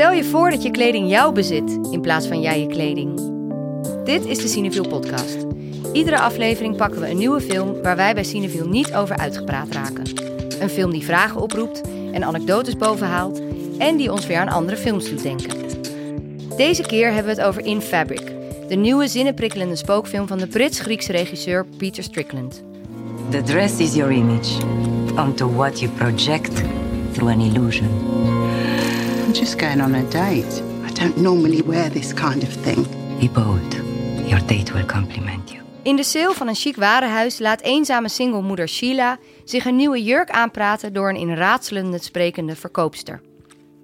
Stel je voor dat je kleding jou bezit in plaats van jij je kleding. Dit is de Cineviel podcast. Iedere aflevering pakken we een nieuwe film waar wij bij Cineviel niet over uitgepraat raken. Een film die vragen oproept en anekdotes bovenhaalt en die ons weer aan andere films doet denken. Deze keer hebben we het over In Fabric, de nieuwe zinnenprikkelende spookfilm van de Brits-Griekse regisseur Peter Strickland. The dress is your image onto what you project through an illusion. I'm just going on a date. I don't normally wear this kind of thing. Be bold. Your date will compliment you. In de sale van een chic warenhuis laat eenzame singlemoeder Sheila zich een nieuwe jurk aanpraten door een in raadselende sprekende verkoopster.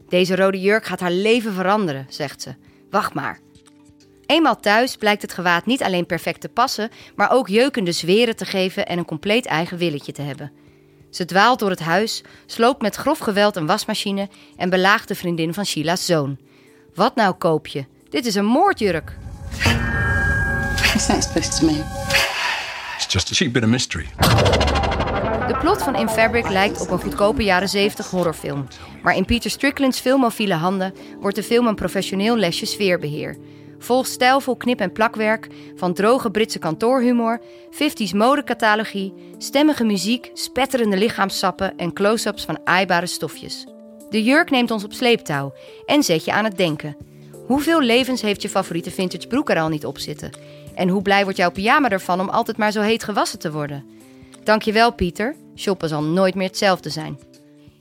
Deze rode jurk gaat haar leven veranderen, zegt ze. Wacht maar. Eenmaal thuis blijkt het gewaad niet alleen perfect te passen, maar ook jeukende zweren te geven en een compleet eigen willetje te hebben. Ze dwaalt door het huis, sloopt met grof geweld een wasmachine en belaagt de vriendin van Sheila's zoon. Wat nou koop je? Dit is een moordjurk. What's that supposed to mean? It's just a cheap bit of mystery. De plot van In Fabric lijkt op een goedkope jaren 70 horrorfilm. Maar in Peter Strickland's filmofiele handen wordt de film een professioneel lesje sfeerbeheer. Vol stijlvol knip- en plakwerk, van droge Britse kantoorhumor, 50s modecatalogie, stemmige muziek, spetterende lichaamssappen en close-ups van aaibare stofjes. De jurk neemt ons op sleeptouw en zet je aan het denken. Hoeveel levens heeft je favoriete vintage broek er al niet op zitten? En hoe blij wordt jouw pyjama ervan om altijd maar zo heet gewassen te worden? Dankjewel Pieter, shoppen zal nooit meer hetzelfde zijn.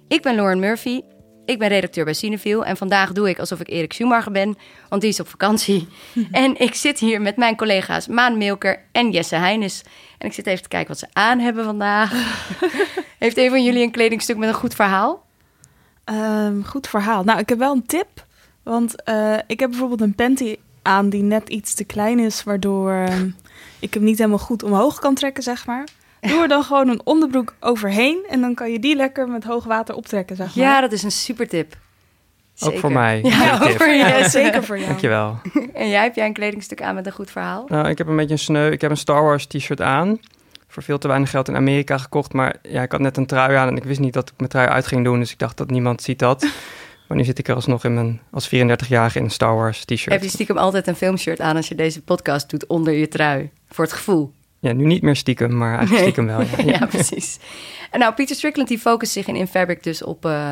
Ik ben Lauren Murphy, ik ben redacteur bij Cineville en vandaag doe ik alsof ik Erik Schumacher ben, want die is op vakantie. en ik zit hier met mijn collega's Maan Milker en Jesse Heines. En ik zit even te kijken wat ze aan hebben vandaag. Heeft een van jullie een kledingstuk met een goed verhaal? Ehm, goed verhaal. Nou, ik heb wel een tip. Want eh, ik heb bijvoorbeeld een panty aan die net iets te klein is, waardoor ehm, ik hem niet helemaal goed omhoog kan trekken, zeg maar. Doe er dan gewoon een onderbroek overheen en dan kan je die lekker met hoog water optrekken, zeg maar. Ja, dat is een super tip. Ook voor mij. Ja, ook voor je. Ja, zeker voor jou. Dankjewel. En jij, heb jij een kledingstuk aan met een goed verhaal? Nou, ik heb een beetje een sneu. Ik heb een Star Wars t-shirt aan. Voor veel te weinig geld in Amerika gekocht. Maar ja, ik had net een trui aan en ik wist niet dat ik mijn trui uit ging doen. Dus ik dacht dat niemand ziet dat. Maar nu zit ik er alsnog in mijn, als 34-jarige in een Star Wars t-shirt. Heb je stiekem altijd een filmshirt aan als je deze podcast doet onder je trui? Voor het gevoel. Ja, nu niet meer stiekem, maar eigenlijk stiekem wel. Ja. Ja, precies. En nou, Peter Strickland die focust zich in In Fabric dus op eh,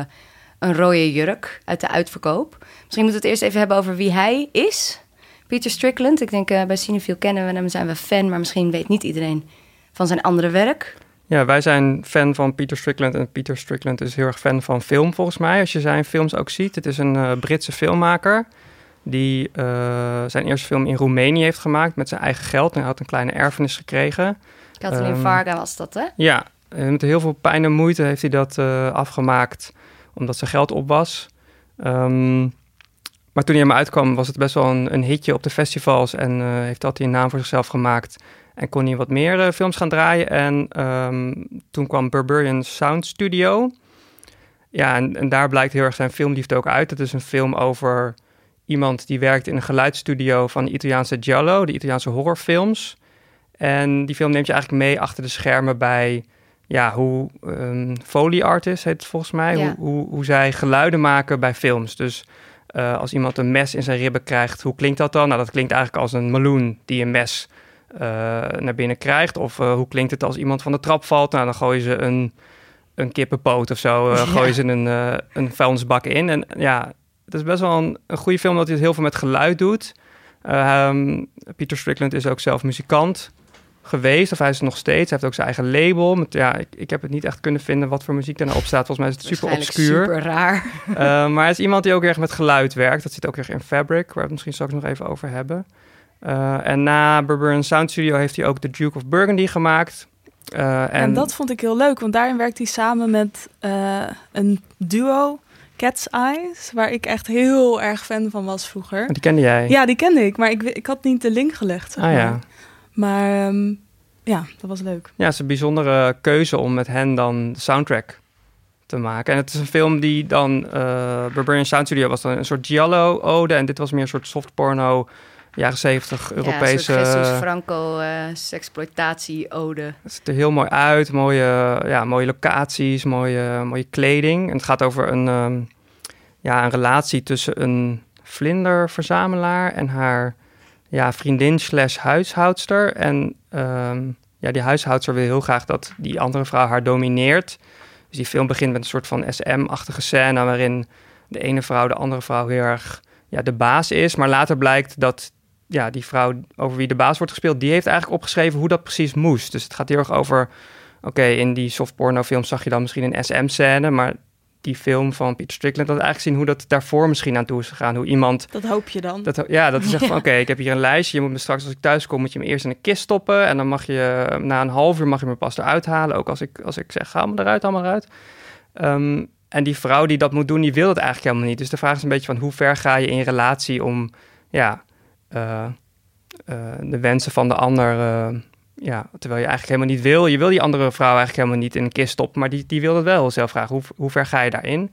een rode jurk uit de uitverkoop. Misschien moeten we het eerst even hebben over wie hij is. Peter Strickland. Ik denk eh, bij Cinefil kennen we hem, zijn we fan, maar misschien weet niet iedereen van zijn andere werk. Ja, wij zijn fan van Peter Strickland en Peter Strickland is heel erg fan van film volgens mij. Als je zijn films ook ziet. Het is een eh, Britse filmmaker die eh, zijn eerste film in Roemenië heeft gemaakt met zijn eigen geld. En hij had een kleine erfenis gekregen. Kathleen Ehm, Varga was dat, hè? Ja, eh, met heel veel pijn en moeite heeft hij dat eh, afgemaakt omdat zijn geld op was. Ehm, maar toen hij hem uitkwam was het best wel een, een hitje op de festivals en eh, heeft dat hij een naam voor zichzelf gemaakt. En kon hij wat meer films gaan draaien. En ehm, toen kwam Berberian Sound Studio. Ja, en, en daar blijkt heel erg zijn filmliefde ook uit. Het is een film over iemand die werkt in een geluidsstudio van de Italiaanse Giallo, de Italiaanse horrorfilms. En die film neemt je eigenlijk mee achter de schermen bij ja, hoe um, Foley artists heet het volgens mij, Ja. hoe, hoe, hoe zij geluiden maken bij films. Dus eh, als iemand een mes in zijn ribben krijgt, hoe klinkt dat dan? Nou, dat klinkt eigenlijk als een meloen die een mes eh, naar binnen krijgt. Of eh, hoe klinkt het als iemand van de trap valt? Nou, dan gooien ze een, een kippenpoot of zo, Ja. gooien ze een, een vuilnisbak in. En ja, het is best wel een, een goede film dat hij het heel veel met geluid doet. Eh, ehm, Peter Strickland is ook zelf muzikant geweest, of hij is het nog steeds. Hij heeft ook zijn eigen label. Met, ja, ik, ik heb het niet echt kunnen vinden wat voor muziek er nou op staat. Volgens mij is het super obscuur. super raar. Eh, maar hij is iemand die ook erg met geluid werkt. Dat zit ook erg in Fabric, waar we het misschien straks nog even over hebben. Eh, en na Berberian Sound Studio heeft hij ook The Duke of Burgundy gemaakt. En, En dat vond ik heel leuk, want daarin werkt hij samen met een duo, Cat's Eyes, waar ik echt heel erg fan van was vroeger. die kende jij? Ja, die kende ik, maar ik, ik had niet de link gelegd. zeg Ah maar. ja. Maar ehm, ja, dat was leuk. Ja, het is een bijzondere keuze om met hen dan de soundtrack te maken. En het is een film die dan... eh Barbarian Sound Studio was dan een soort giallo-ode... en dit was meer een soort soft porno, jaren zeventig, Europese... Ja, Jesus Franco eh sexploitatie-ode. Het ziet er heel mooi uit, mooie, ja, mooie locaties, mooie, mooie kleding. En het gaat over een, ehm, ja, een relatie tussen een vlinderverzamelaar en haar ja, vriendin slash huishoudster. En ehm, ja, die huishoudster wil heel graag dat die andere vrouw haar domineert. Dus die film begint met een soort van SM-achtige scène waarin de ene vrouw de andere vrouw heel erg ja, de baas is. Maar later blijkt dat ja, die vrouw over wie de baas wordt gespeeld, die heeft eigenlijk opgeschreven hoe dat precies moest. Dus het gaat heel erg over, oké, in die softporno-film zag je dan misschien een SM-scène, maar die film van Peter Strickland had eigenlijk zien hoe dat daarvoor misschien aan toe is gegaan. Hoe iemand... Dat hoop je dan. Dat, ja, dat is echt van, oké, ik heb hier een lijstje. Je moet me straks, als ik thuis kom, moet je me eerst in een kist stoppen. En dan mag je, na een half uur mag je me pas eruit halen. Ook als ik, als ik zeg, ga me eruit, haal maar eruit. Ehm, en die vrouw die dat moet doen, die wil het eigenlijk helemaal niet. Dus de vraag is een beetje van, hoe ver ga je in relatie om, ja, uh, uh, de wensen van de ander... Uh, ja, terwijl je eigenlijk helemaal niet wil. Je wil die andere vrouw eigenlijk helemaal niet in een kist stoppen, maar die, die wil het wel zelf vragen. Hoe, hoe ver ga je daarin?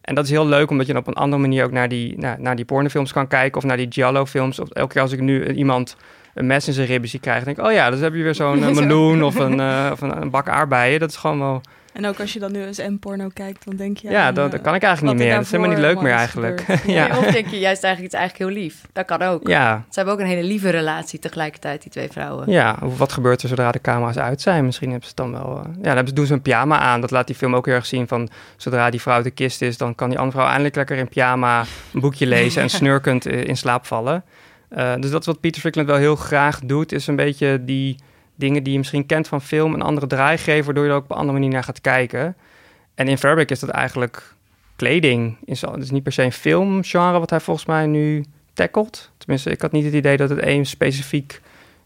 En dat is heel leuk, omdat je op een andere manier ook naar die, naar, naar die pornofilms kan kijken of naar die Giallo-films. Of elke keer als ik nu iemand een mes in zijn ribben zie krijgen, denk ik, oh ja, dus heb je weer zo'n meloen of, een, of een, een, bak aardbeien. Dat is gewoon wel... En ook als je dan nu eens M-porno kijkt, dan denk je... Ja, dat, dat kan ik eigenlijk niet meer. Dat is helemaal niet leuk meer eigenlijk. ja. Nee, of denk je juist eigenlijk, het eigenlijk heel lief. Dat kan ook. Ja. Ze hebben ook een hele lieve relatie tegelijkertijd, die twee vrouwen. Ja, wat gebeurt er zodra de camera's uit zijn? Misschien hebben ze het dan wel... Uh, ja, dan doen ze een pyjama aan. Dat laat die film ook heel erg zien van... Zodra die vrouw uit de kist is, dan kan die andere vrouw eindelijk lekker in pyjama een boekje lezen... en snurkend in slaap vallen. Uh, dus dat is wat Peter Strickland wel heel graag doet, is een beetje die dingen die je misschien kent van film een andere draai geven, waardoor je er ook op een andere manier naar gaat kijken. En in Fabric is dat eigenlijk kleding. Het is niet per se een filmgenre wat hij volgens mij nu tackelt. Tenminste, ik had niet het idee dat het één specifiek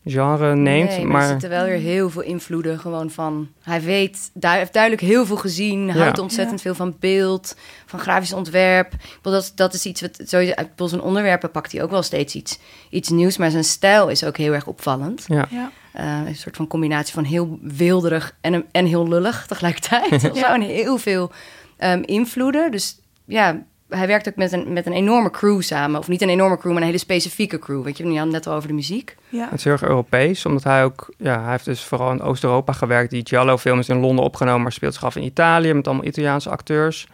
genre neemt. Nee, maar, er zitten wel weer heel veel invloeden gewoon van... Hij weet, hij heeft duidelijk heel veel gezien. Ja. Houdt ontzettend Ja. veel van beeld, van grafisch ontwerp. Ik bedoel, dat, dat is iets wat... Sowieso, bedoel, zijn onderwerpen pakt hij ook wel steeds iets, iets nieuws. Maar zijn stijl is ook heel erg opvallend. ja. Ja. Eh, een soort van combinatie van heel wilderig en, en heel lullig tegelijkertijd. Of zo, en heel veel ehm, invloeden. Dus ja, hij werkt ook met een, met een enorme crew samen. Of niet een enorme crew, maar een hele specifieke crew. Weet je, je had het net al over de muziek. Ja. Het is heel erg Europees, omdat hij ook, ja, hij heeft dus vooral in Oost-Europa gewerkt. Die Giallo-film is in Londen opgenomen, maar speelt zich af in Italië met allemaal Italiaanse acteurs.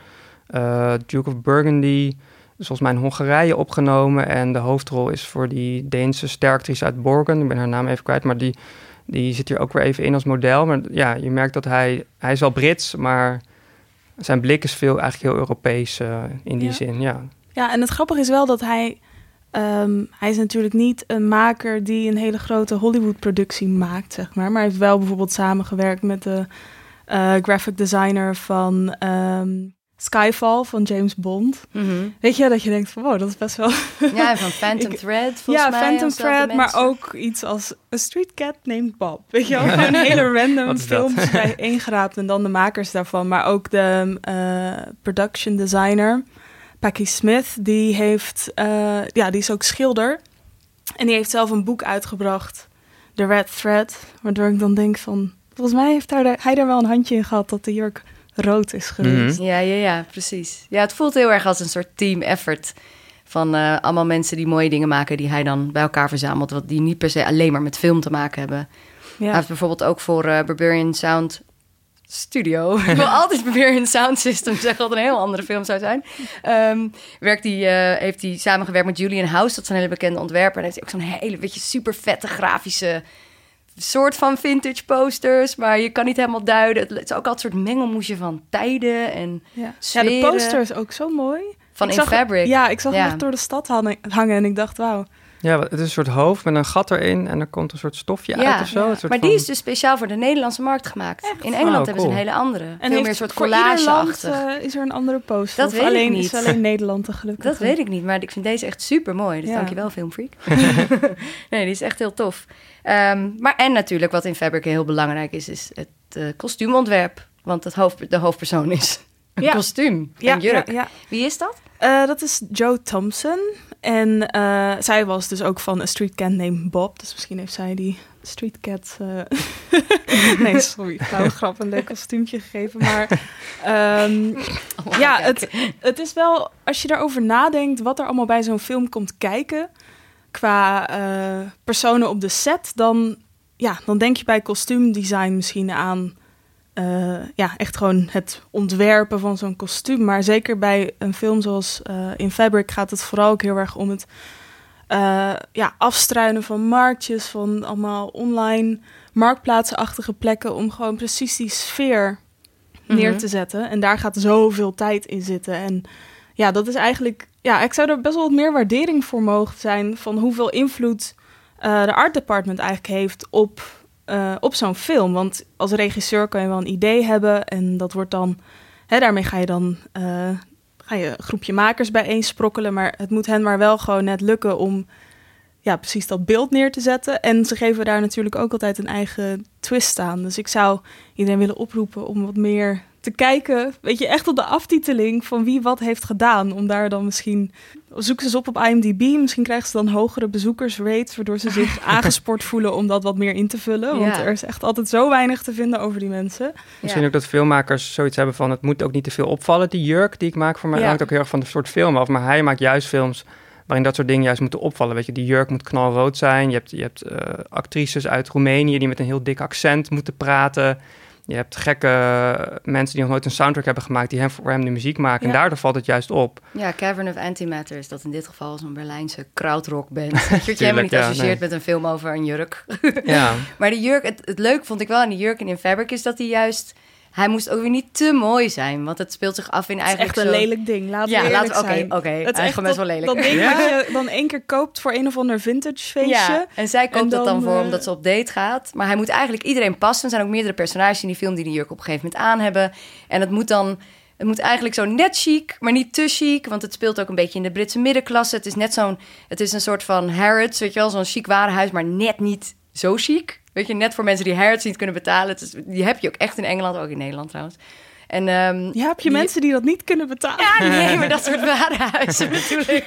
Eh, Duke of Burgundy is volgens mij in Hongarije opgenomen en de hoofdrol is voor die Deense steractrice uit Borgen. Ik ben haar naam even kwijt, maar die, die zit hier ook weer even in als model. Maar ja, je merkt dat hij, hij is wel Brits, maar zijn blik is veel eigenlijk heel Europees eh, in die Ja. zin, ja. Ja, en het grappige is wel dat hij... ehm, hij is natuurlijk niet een maker die een hele grote Hollywood-productie maakt, zeg maar. Maar hij heeft wel bijvoorbeeld samengewerkt met de eh, graphic designer van ehm, Skyfall van James Bond. Weet je, dat je denkt van, wow, dat is best wel... Ja, van Phantom Ik- Thread volgens ja, mij. Phantom Thread, maar ook iets als A Street Cat Named Bob. Weet je wel, gewoon hele random films bijeengeraapt en dan de makers daarvan. Maar ook de eh, production designer, Paki Smith, die heeft, eh, ja, die is ook schilder. En die heeft zelf een boek uitgebracht, The Red Thread, waardoor ik dan denk van, volgens mij heeft daar, hij daar wel een handje in gehad dat de jurk rood is geweest. Ja, ja, ja, precies. Ja, het voelt heel erg als een soort team effort. Van eh, allemaal mensen die mooie dingen maken, die hij dan bij elkaar verzamelt. Wat die niet per se alleen maar met film te maken hebben. Hij Ja. heeft bijvoorbeeld ook voor eh, Barbarian Sound Studio. Ik wil altijd Barbarian Sound System zeggen, wat een heel andere film zou zijn. Ehm, werkt hij, eh, heeft hij samengewerkt met Julian House, dat is een hele bekende ontwerper. En heeft hij ook zo'n hele beetje super vette grafische soort van vintage posters. Maar je kan niet helemaal duiden. Het is ook altijd een soort mengelmoesje van tijden en Ja. ja, de poster is ook zo mooi. van Ik In zag- Fabric. Ja, ik zag hem echt door de stad hangen, hangen en ik dacht, wauw. Ja, het is een soort hoofd met een gat erin en er komt een soort stofje uit of zo. ja. Een soort maar van- die is dus speciaal voor de Nederlandse markt gemaakt. In Engeland Oh, hebben ze een hele andere. En veel heeft meer een soort collage-achtig. eh, is er een andere poster? Dat Of weet ik alleen, niet. Is alleen Nederland te gelukkig? Dat weet ik niet, maar ik vind deze echt super mooi. Dus Ja. dankjewel, Filmfreak. nee, die is echt heel tof. Ehm, maar en natuurlijk, wat in Fabric heel belangrijk is, is het eh, kostuumontwerp. Want het hoofd, de hoofdpersoon is een Ja. kostuum, Ja, een jurk. ja, ja. Wie is dat? Eh, dat is Joe Thompson. En eh, zij was dus ook van A Street Cat Named Bob. Dus misschien heeft zij die Street Cat... eh, nee, sorry. Flauwe grap, een leuk kostuumtje gegeven. Maar ehm, ja, het, het is wel... Als je daarover nadenkt wat er allemaal bij zo'n film komt kijken... qua eh, personen op de set... dan, ja, dan denk je bij kostuumdesign misschien aan eh, ja, echt gewoon het ontwerpen van zo'n kostuum. Maar zeker bij een film zoals eh, In Fabric gaat het vooral ook heel erg om het eh, ja, afstruinen van marktjes, van allemaal online marktplaatsenachtige plekken, om gewoon precies die sfeer neer Mhm. te zetten. En daar gaat zoveel tijd in zitten. En ja, dat is eigenlijk, ja, ik zou er best wel wat meer waardering voor mogen zijn van hoeveel invloed de art department eigenlijk heeft op, eh, op zo'n film. Want als regisseur kan je wel een idee hebben en dat wordt dan, hè, daarmee ga je dan eh, ga je een groepje makers bijeen sprokkelen, maar het moet hen maar wel gewoon net lukken om ja, precies dat beeld neer te zetten. En ze geven daar natuurlijk ook altijd een eigen twist aan. Dus ik zou iedereen willen oproepen om wat meer te kijken, weet je, echt op de aftiteling van wie wat heeft gedaan. Om daar dan misschien, zoek ze eens op op IMDb, misschien krijgen ze dan hogere bezoekersrates, waardoor ze zich aangespoord voelen om dat wat meer in te vullen. Want er is echt altijd zo weinig te vinden over die mensen. Misschien Ja. ook dat filmmakers zoiets hebben van... het moet ook niet te veel opvallen, die jurk die ik maak voor mij. Ja. hangt ook heel erg van de soort film af. Maar hij maakt juist films waarin dat soort dingen juist moeten opvallen. Weet je, die jurk moet knalrood zijn. Je hebt, je hebt eh, actrices uit Roemenië die met een heel dik accent moeten praten. Je hebt gekke mensen die nog nooit een soundtrack hebben gemaakt... die hem voor hem de muziek maken. Ja. En daardoor valt het juist op. Ja, Cavern of Antimatter is dat in dit geval zo'n Berlijnse krautrockband. Dat je helemaal niet ja, associeert nee. met een film over een jurk. Ja, Maar die jurk, het, het leuk vond ik wel aan die jurk en in Fabric is dat hij juist... Hij moest ook weer niet te mooi zijn, want het speelt zich af in Het is eigenlijk echt een zo... lelijk ding, laten Ja, we laten- oké, oké. Het is echt gewoon best wel lelijk. Dat ding Ja? wat je dan één keer koopt voor een of ander vintage feestje. Ja, en zij koopt En dat dan dan, voor eh, omdat ze op date gaat. Maar hij moet eigenlijk iedereen passen. Er zijn ook meerdere personages in die film die die jurk op een gegeven moment aan hebben. En het moet dan... Het moet eigenlijk zo net chic, maar niet te chic. Want het speelt ook een beetje in de Britse middenklasse. Het is net zo'n... Het is een soort van Harrods, weet je wel? Zo'n chic warenhuis, maar net niet zo chic. Weet je, net voor mensen die Harrods niet kunnen betalen. Het is, die heb je ook echt in Engeland, ook in Nederland trouwens. En, ehm, Ja, heb je die- mensen die dat niet kunnen betalen? ja, nee, maar dat soort warenhuizen bedoel ik.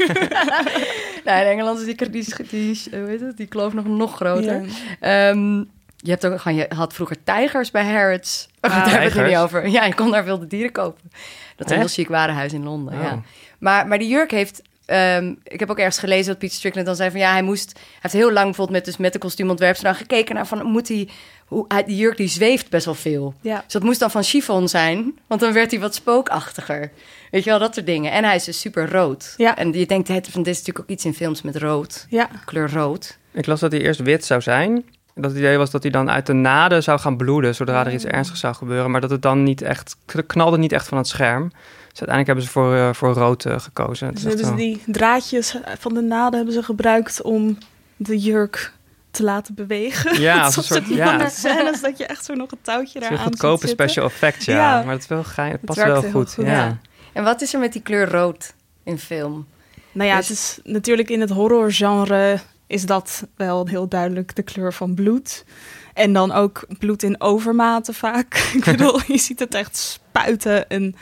nou, in Engeland is die, die, die, hoe heet het, die kloof nog, nog groter. Ehm, je, hebt ook, gewoon- je had vroeger tijgers bij Harrods. Ah, Daar hebben we het niet over. Ja, je kon daar wilde dieren kopen. Dat is een heel chic warenhuis in Londen, Oh. ja. Maar, maar die jurk heeft... ehm, ik heb ook ergens gelezen dat Peter Strickland dan zei van... ja, hij moest... Hij heeft heel lang bijvoorbeeld met, dus met de kostuumontwerper... dan gekeken naar van, moet hij... Hoe, hij- die jurk die zweeft best wel veel. Ja. Dus dat moest dan van chiffon zijn, want dan werd hij wat spookachtiger. Weet je wel, dat soort dingen. En hij is dus super rood. Ja. En je denkt, het, van, dit is natuurlijk ook iets in films met rood. Ja, Kleur rood. ik las dat hij eerst wit zou zijn. Dat het idee was dat hij dan uit de naden zou gaan bloeden... zodra er iets Oh. ernstigs zou gebeuren. Maar dat het dan niet echt... knalde niet echt van het scherm. Dus uiteindelijk hebben ze voor, eh, voor rood eh, gekozen. Dus hebben ze die draadjes van de naden hebben ze gebruikt om de jurk te laten bewegen. Ja, Het als een soort... Ja, scènes dat je echt zo nog een touwtje daar een aan goedkope special effect, ja. Ja. Maar het is wel gein, het Het past werkt wel heel goed. goed, ja. ja. En wat is er met die kleur rood in film? Nou ja, Dus- het is natuurlijk in het horrorgenre is dat wel heel duidelijk de kleur van bloed. En dan ook bloed in overmaten vaak. Ik bedoel, je ziet het echt spuiten. En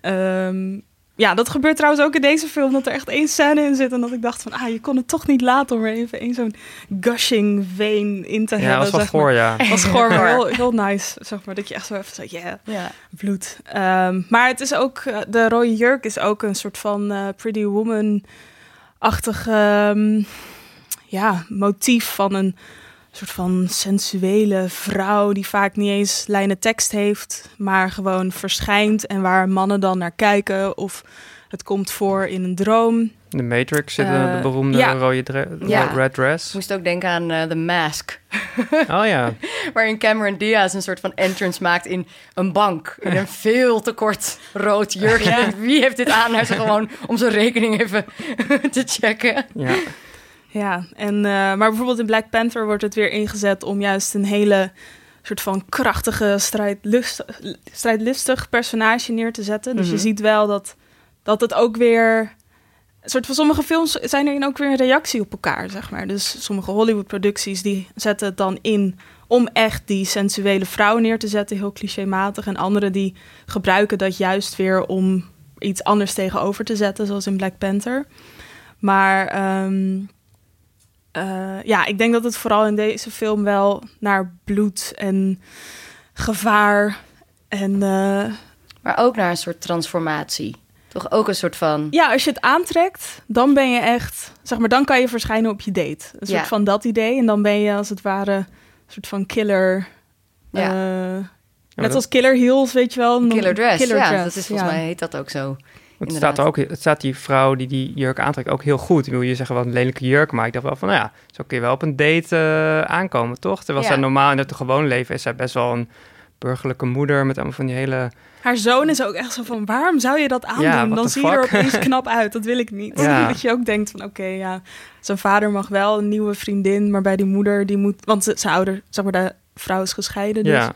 ehm, ja, dat gebeurt trouwens ook in deze film. Dat er echt één scène in zit. En dat ik dacht van, ah, je kon het toch niet laten om er even één zo'n gushing vein in te Ja, hebben. dat was wel zeg maar. goor, ja. was gewoon wel heel, heel nice, zeg maar. Dat je echt zo even zo, yeah, Ja. bloed. Ehm, maar het is ook, eh, de rode jurk is ook een soort van eh, Pretty Woman-achtig ehm, ja, motief van een soort van sensuele vrouw die vaak niet eens lijnen tekst heeft, maar gewoon verschijnt en waar mannen dan naar kijken of het komt voor in een droom. De Matrix zit Eh, de beroemde ja. rode dre- Ja. red Ik dress. moest ook denken aan eh, The Mask. Oh ja. Waarin Cameron Diaz een soort van entrance maakt in een bank. In een veel te kort rood jurkje. En Wie heeft dit aan? Hij ze gewoon om zijn rekening even te checken. ja. Ja, en, eh, maar bijvoorbeeld in Black Panther wordt het weer ingezet om juist een hele soort van krachtige, strijdlust, strijdlustig personage neer te zetten. Dus je Mhm. ziet wel dat, dat het ook weer... Een soort van sommige films zijn erin ook weer een reactie op elkaar, zeg maar. Dus sommige Hollywood-producties die zetten het dan in om echt die sensuele vrouw neer te zetten, heel clichématig. En andere die gebruiken dat juist weer om iets anders tegenover te zetten, zoals in Black Panther. Maar ehm, eh, ja, ik denk dat het vooral in deze film wel naar bloed en gevaar en uh, maar ook naar een soort transformatie. Toch ook een soort van. Ja, als je het aantrekt, dan ben je echt, zeg maar, dan kan je verschijnen op je date. Een soort Ja. van dat idee. En dan ben je als het ware een soort van killer. Ja. eh, Net dat- als Killer Heels, weet je wel. Killer dress, Killer ja, dress, dat is volgens ja. mij heet dat ook zo. Het staat, er ook, het staat die vrouw die die jurk aantrekt ook heel goed. Ik wil je zeggen, wat een lelijke jurk. Maar ik dacht wel van, nou ja, zo kun je wel op een date eh, aankomen, toch? Terwijl Ja. zij normaal in het gewone leven is zij best wel een burgerlijke moeder... met allemaal van die hele... Haar zoon is ook echt zo van, waarom zou je dat aandoen? Ja, Dan zie je er opeens knap uit. Dat wil ik niet. Ja. Dat je ook denkt van, oké, ja, zijn vader mag wel een nieuwe vriendin, maar bij die moeder, die moet, want zijn ouder, zeg maar, de vrouw is gescheiden, dus ja,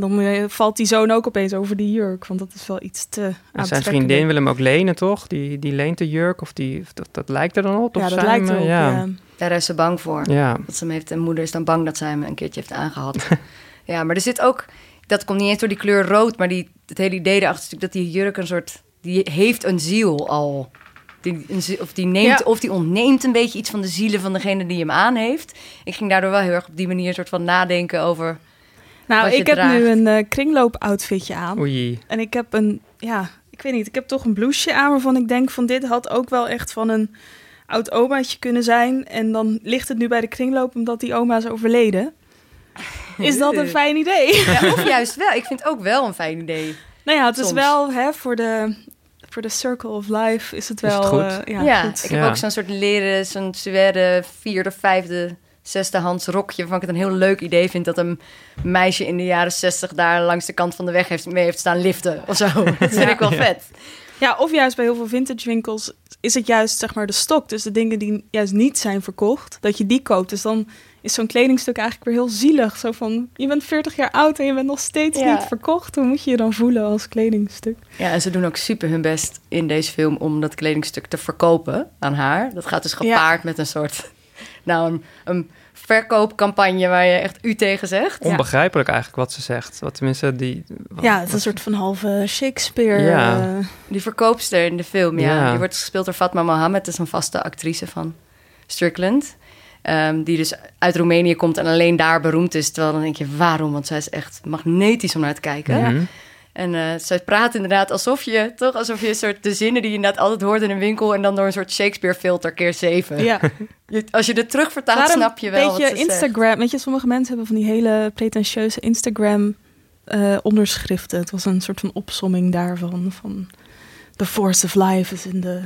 dan eh, valt die zoon ook opeens over die jurk, want dat is wel iets te en zijn vriendin wil hem ook lenen, toch? Die, die leent de jurk, of die, dat, dat lijkt er dan op? Of Ja, dat lijkt erop, ja. ja. Daar is ze bang voor. Ja, Dat ze hem heeft, en moeder is dan bang dat zij hem een keertje heeft aangehad. ja, maar er zit ook, dat komt niet eens door die kleur rood, maar die, het hele idee erachter is natuurlijk dat die jurk een soort, die heeft een ziel al. Die, of, die neemt, Ja. of die ontneemt een beetje iets van de zielen van degene die hem aan heeft. Ik ging daardoor wel heel erg op die manier een soort van nadenken over... Nou, ik heb draagt. nu een eh, kringloop-outfitje aan. oei. En ik heb een, ja, ik weet niet, ik heb toch een blouseje aan waarvan ik denk van dit had ook wel echt van een oud omaatje kunnen zijn. En dan ligt het nu bij de kringloop omdat die oma is overleden. Is dat een fijn idee? Ja, of juist wel. Ik vind het ook wel een fijn idee. nou ja, het is wel hè, voor de, voor de circle of life is het Is het wel goed? eh, ja, Ja, goed. ik heb Ja. ook zo'n soort leren, zo'n suède vierde, vijfde, zesde hands rokje... waarvan ik het een heel leuk idee vind... dat een meisje in de jaren zestig daar langs de kant van de weg heeft, mee heeft staan liften of zo. Dat vind Ja. ik wel vet. Ja, of juist bij heel veel vintage winkels is het juist zeg maar de stok. Dus de dingen die juist niet zijn verkocht, dat je die koopt. Dus dan is zo'n kledingstuk eigenlijk weer heel zielig. Zo van, je bent 40 jaar oud en je bent nog steeds Ja. niet verkocht. Hoe moet je je dan voelen als kledingstuk? Ja, en ze doen ook super hun best in deze film om dat kledingstuk te verkopen aan haar. Dat gaat dus gepaard met een soort, nou, een, een verkoopcampagne waar je echt u tegen zegt. Onbegrijpelijk eigenlijk wat ze zegt. Wat tenminste die... wat- Ja, het is een soort van halve Shakespeare. Ja. eh, Die verkoopster in de film, ja. Ja. Die wordt gespeeld door Fatma Mohammed. Dat is een vaste actrice van Strickland. Ehm, die dus uit Roemenië komt en alleen daar beroemd is. Terwijl dan denk je, waarom? Want zij is echt magnetisch om naar te kijken. Mhm. En eh, zij praat inderdaad alsof je, toch? Alsof je een soort de zinnen die je inderdaad altijd hoort in een winkel... en dan door een soort Shakespeare-filter keer zeven. ja. Je- als je het terug vertaalt, Daarom snap je wel Een wat ze zegt. Instagram. Weet je, sommige mensen hebben van die hele pretentieuze Instagram eh, onderschriften. Het was een soort van opsomming daarvan. Van the force of life is in the...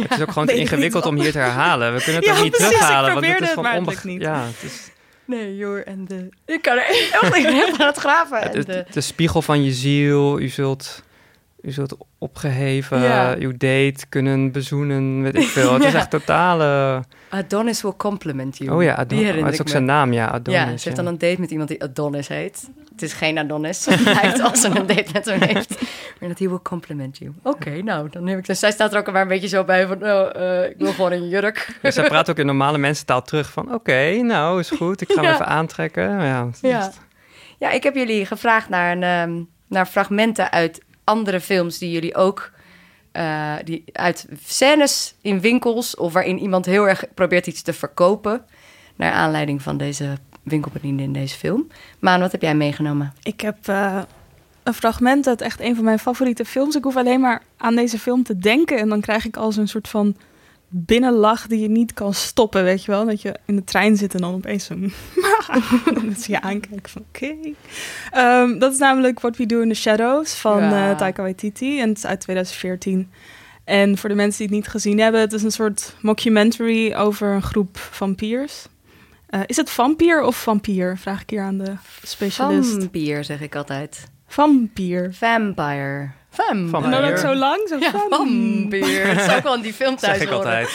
Het is ook gewoon te ingewikkeld om hier te herhalen. We kunnen het Ja, ook niet precies, ik terughalen. want het is het, van niet. Ja, het is Nee, joh, en de... Ik kan er echt niet helemaal aan het graven. De... de spiegel van je ziel. U zult, u zult opgeheven, Ja. uw date kunnen bezoenen, weet ik veel. Het is echt totale... Adonis will compliment you. Oh ja, Adonis. Oh, dat is ook zijn naam, ja, Adonis. ja, ze heeft dan een date met iemand die Adonis heet. Het is geen Adonis. Hij lijkt als ze een date met hem heeft. Maar dat hij will compliment you. Oké, nou, dan neem ik... Dus zij staat er ook maar een beetje zo bij van... Oh, eh, ik wil gewoon een jurk. Dus zij praat ook in normale mensentaal terug van... Oké, nou, is goed. Ik ga hem Ja. even aantrekken. Ja, Ja. ja, ik heb jullie gevraagd naar, een, ehm, naar fragmenten uit andere films die jullie ook... eh, die, uit scènes in winkels of waarin iemand heel erg probeert iets te verkopen... naar aanleiding van deze winkelbediende in deze film. Maan, wat heb jij meegenomen? Ik heb eh, een fragment uit echt een van mijn favoriete films. Ik hoef alleen maar aan deze film te denken. En dan krijg ik al zo'n soort van binnenlach die je niet kan stoppen, weet je wel? Dat je in de trein zit en dan opeens zo... dat je aankijkt van oké. Ehm, dat is namelijk What We Do in the Shadows van Ja. eh, Taika Waititi. En het is uit 2014. En voor de mensen die het niet gezien hebben... het is een soort mockumentary over een groep vampiers. Eh, is het vampier of vampier? Vraag ik hier aan de specialist. Vampier, zeg ik altijd. Vampier. Vampire. Vampier. En dan ook zo lang? Zo Ja, vam- vampier. Dat zou ook wel in die film thuis zeg ik horen. altijd.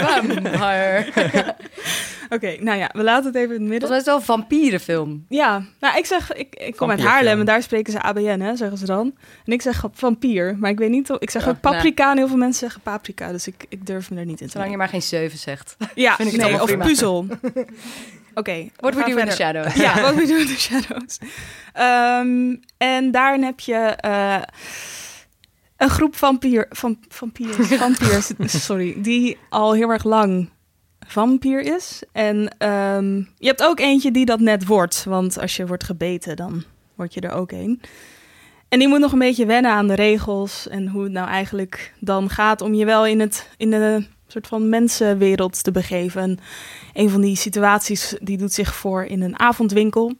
Vampire. Oké, nou ja, we laten het even in het midden. Mij is wel een vampierenfilm. Ja, nou ik zeg, ik, ik kom uit. Haarlem en daar spreken ze ABN, hè, zeggen ze dan. En ik zeg vampier, maar ik weet niet, of, ik zeg Ja, ook paprika en heel veel mensen zeggen paprika, dus ik, ik durf me er niet in te Zolang je maar geen zeven zegt. Ja, vind ik nee, of prima. puzzel. Oké, What we do in the shadows. Ja, What We Do in the Shadows. En daarin heb je eh, een groep vampier, van, vampiers, vampiers sorry, die al heel erg lang vampier is. En ehm, je hebt ook eentje die dat net wordt, want als je wordt gebeten, dan word je er ook een. En die moet nog een beetje wennen aan de regels en hoe het nou eigenlijk dan gaat om je wel in, het, in de soort van mensenwereld te begeven. En een van die situaties die doet zich voor in een avondwinkel.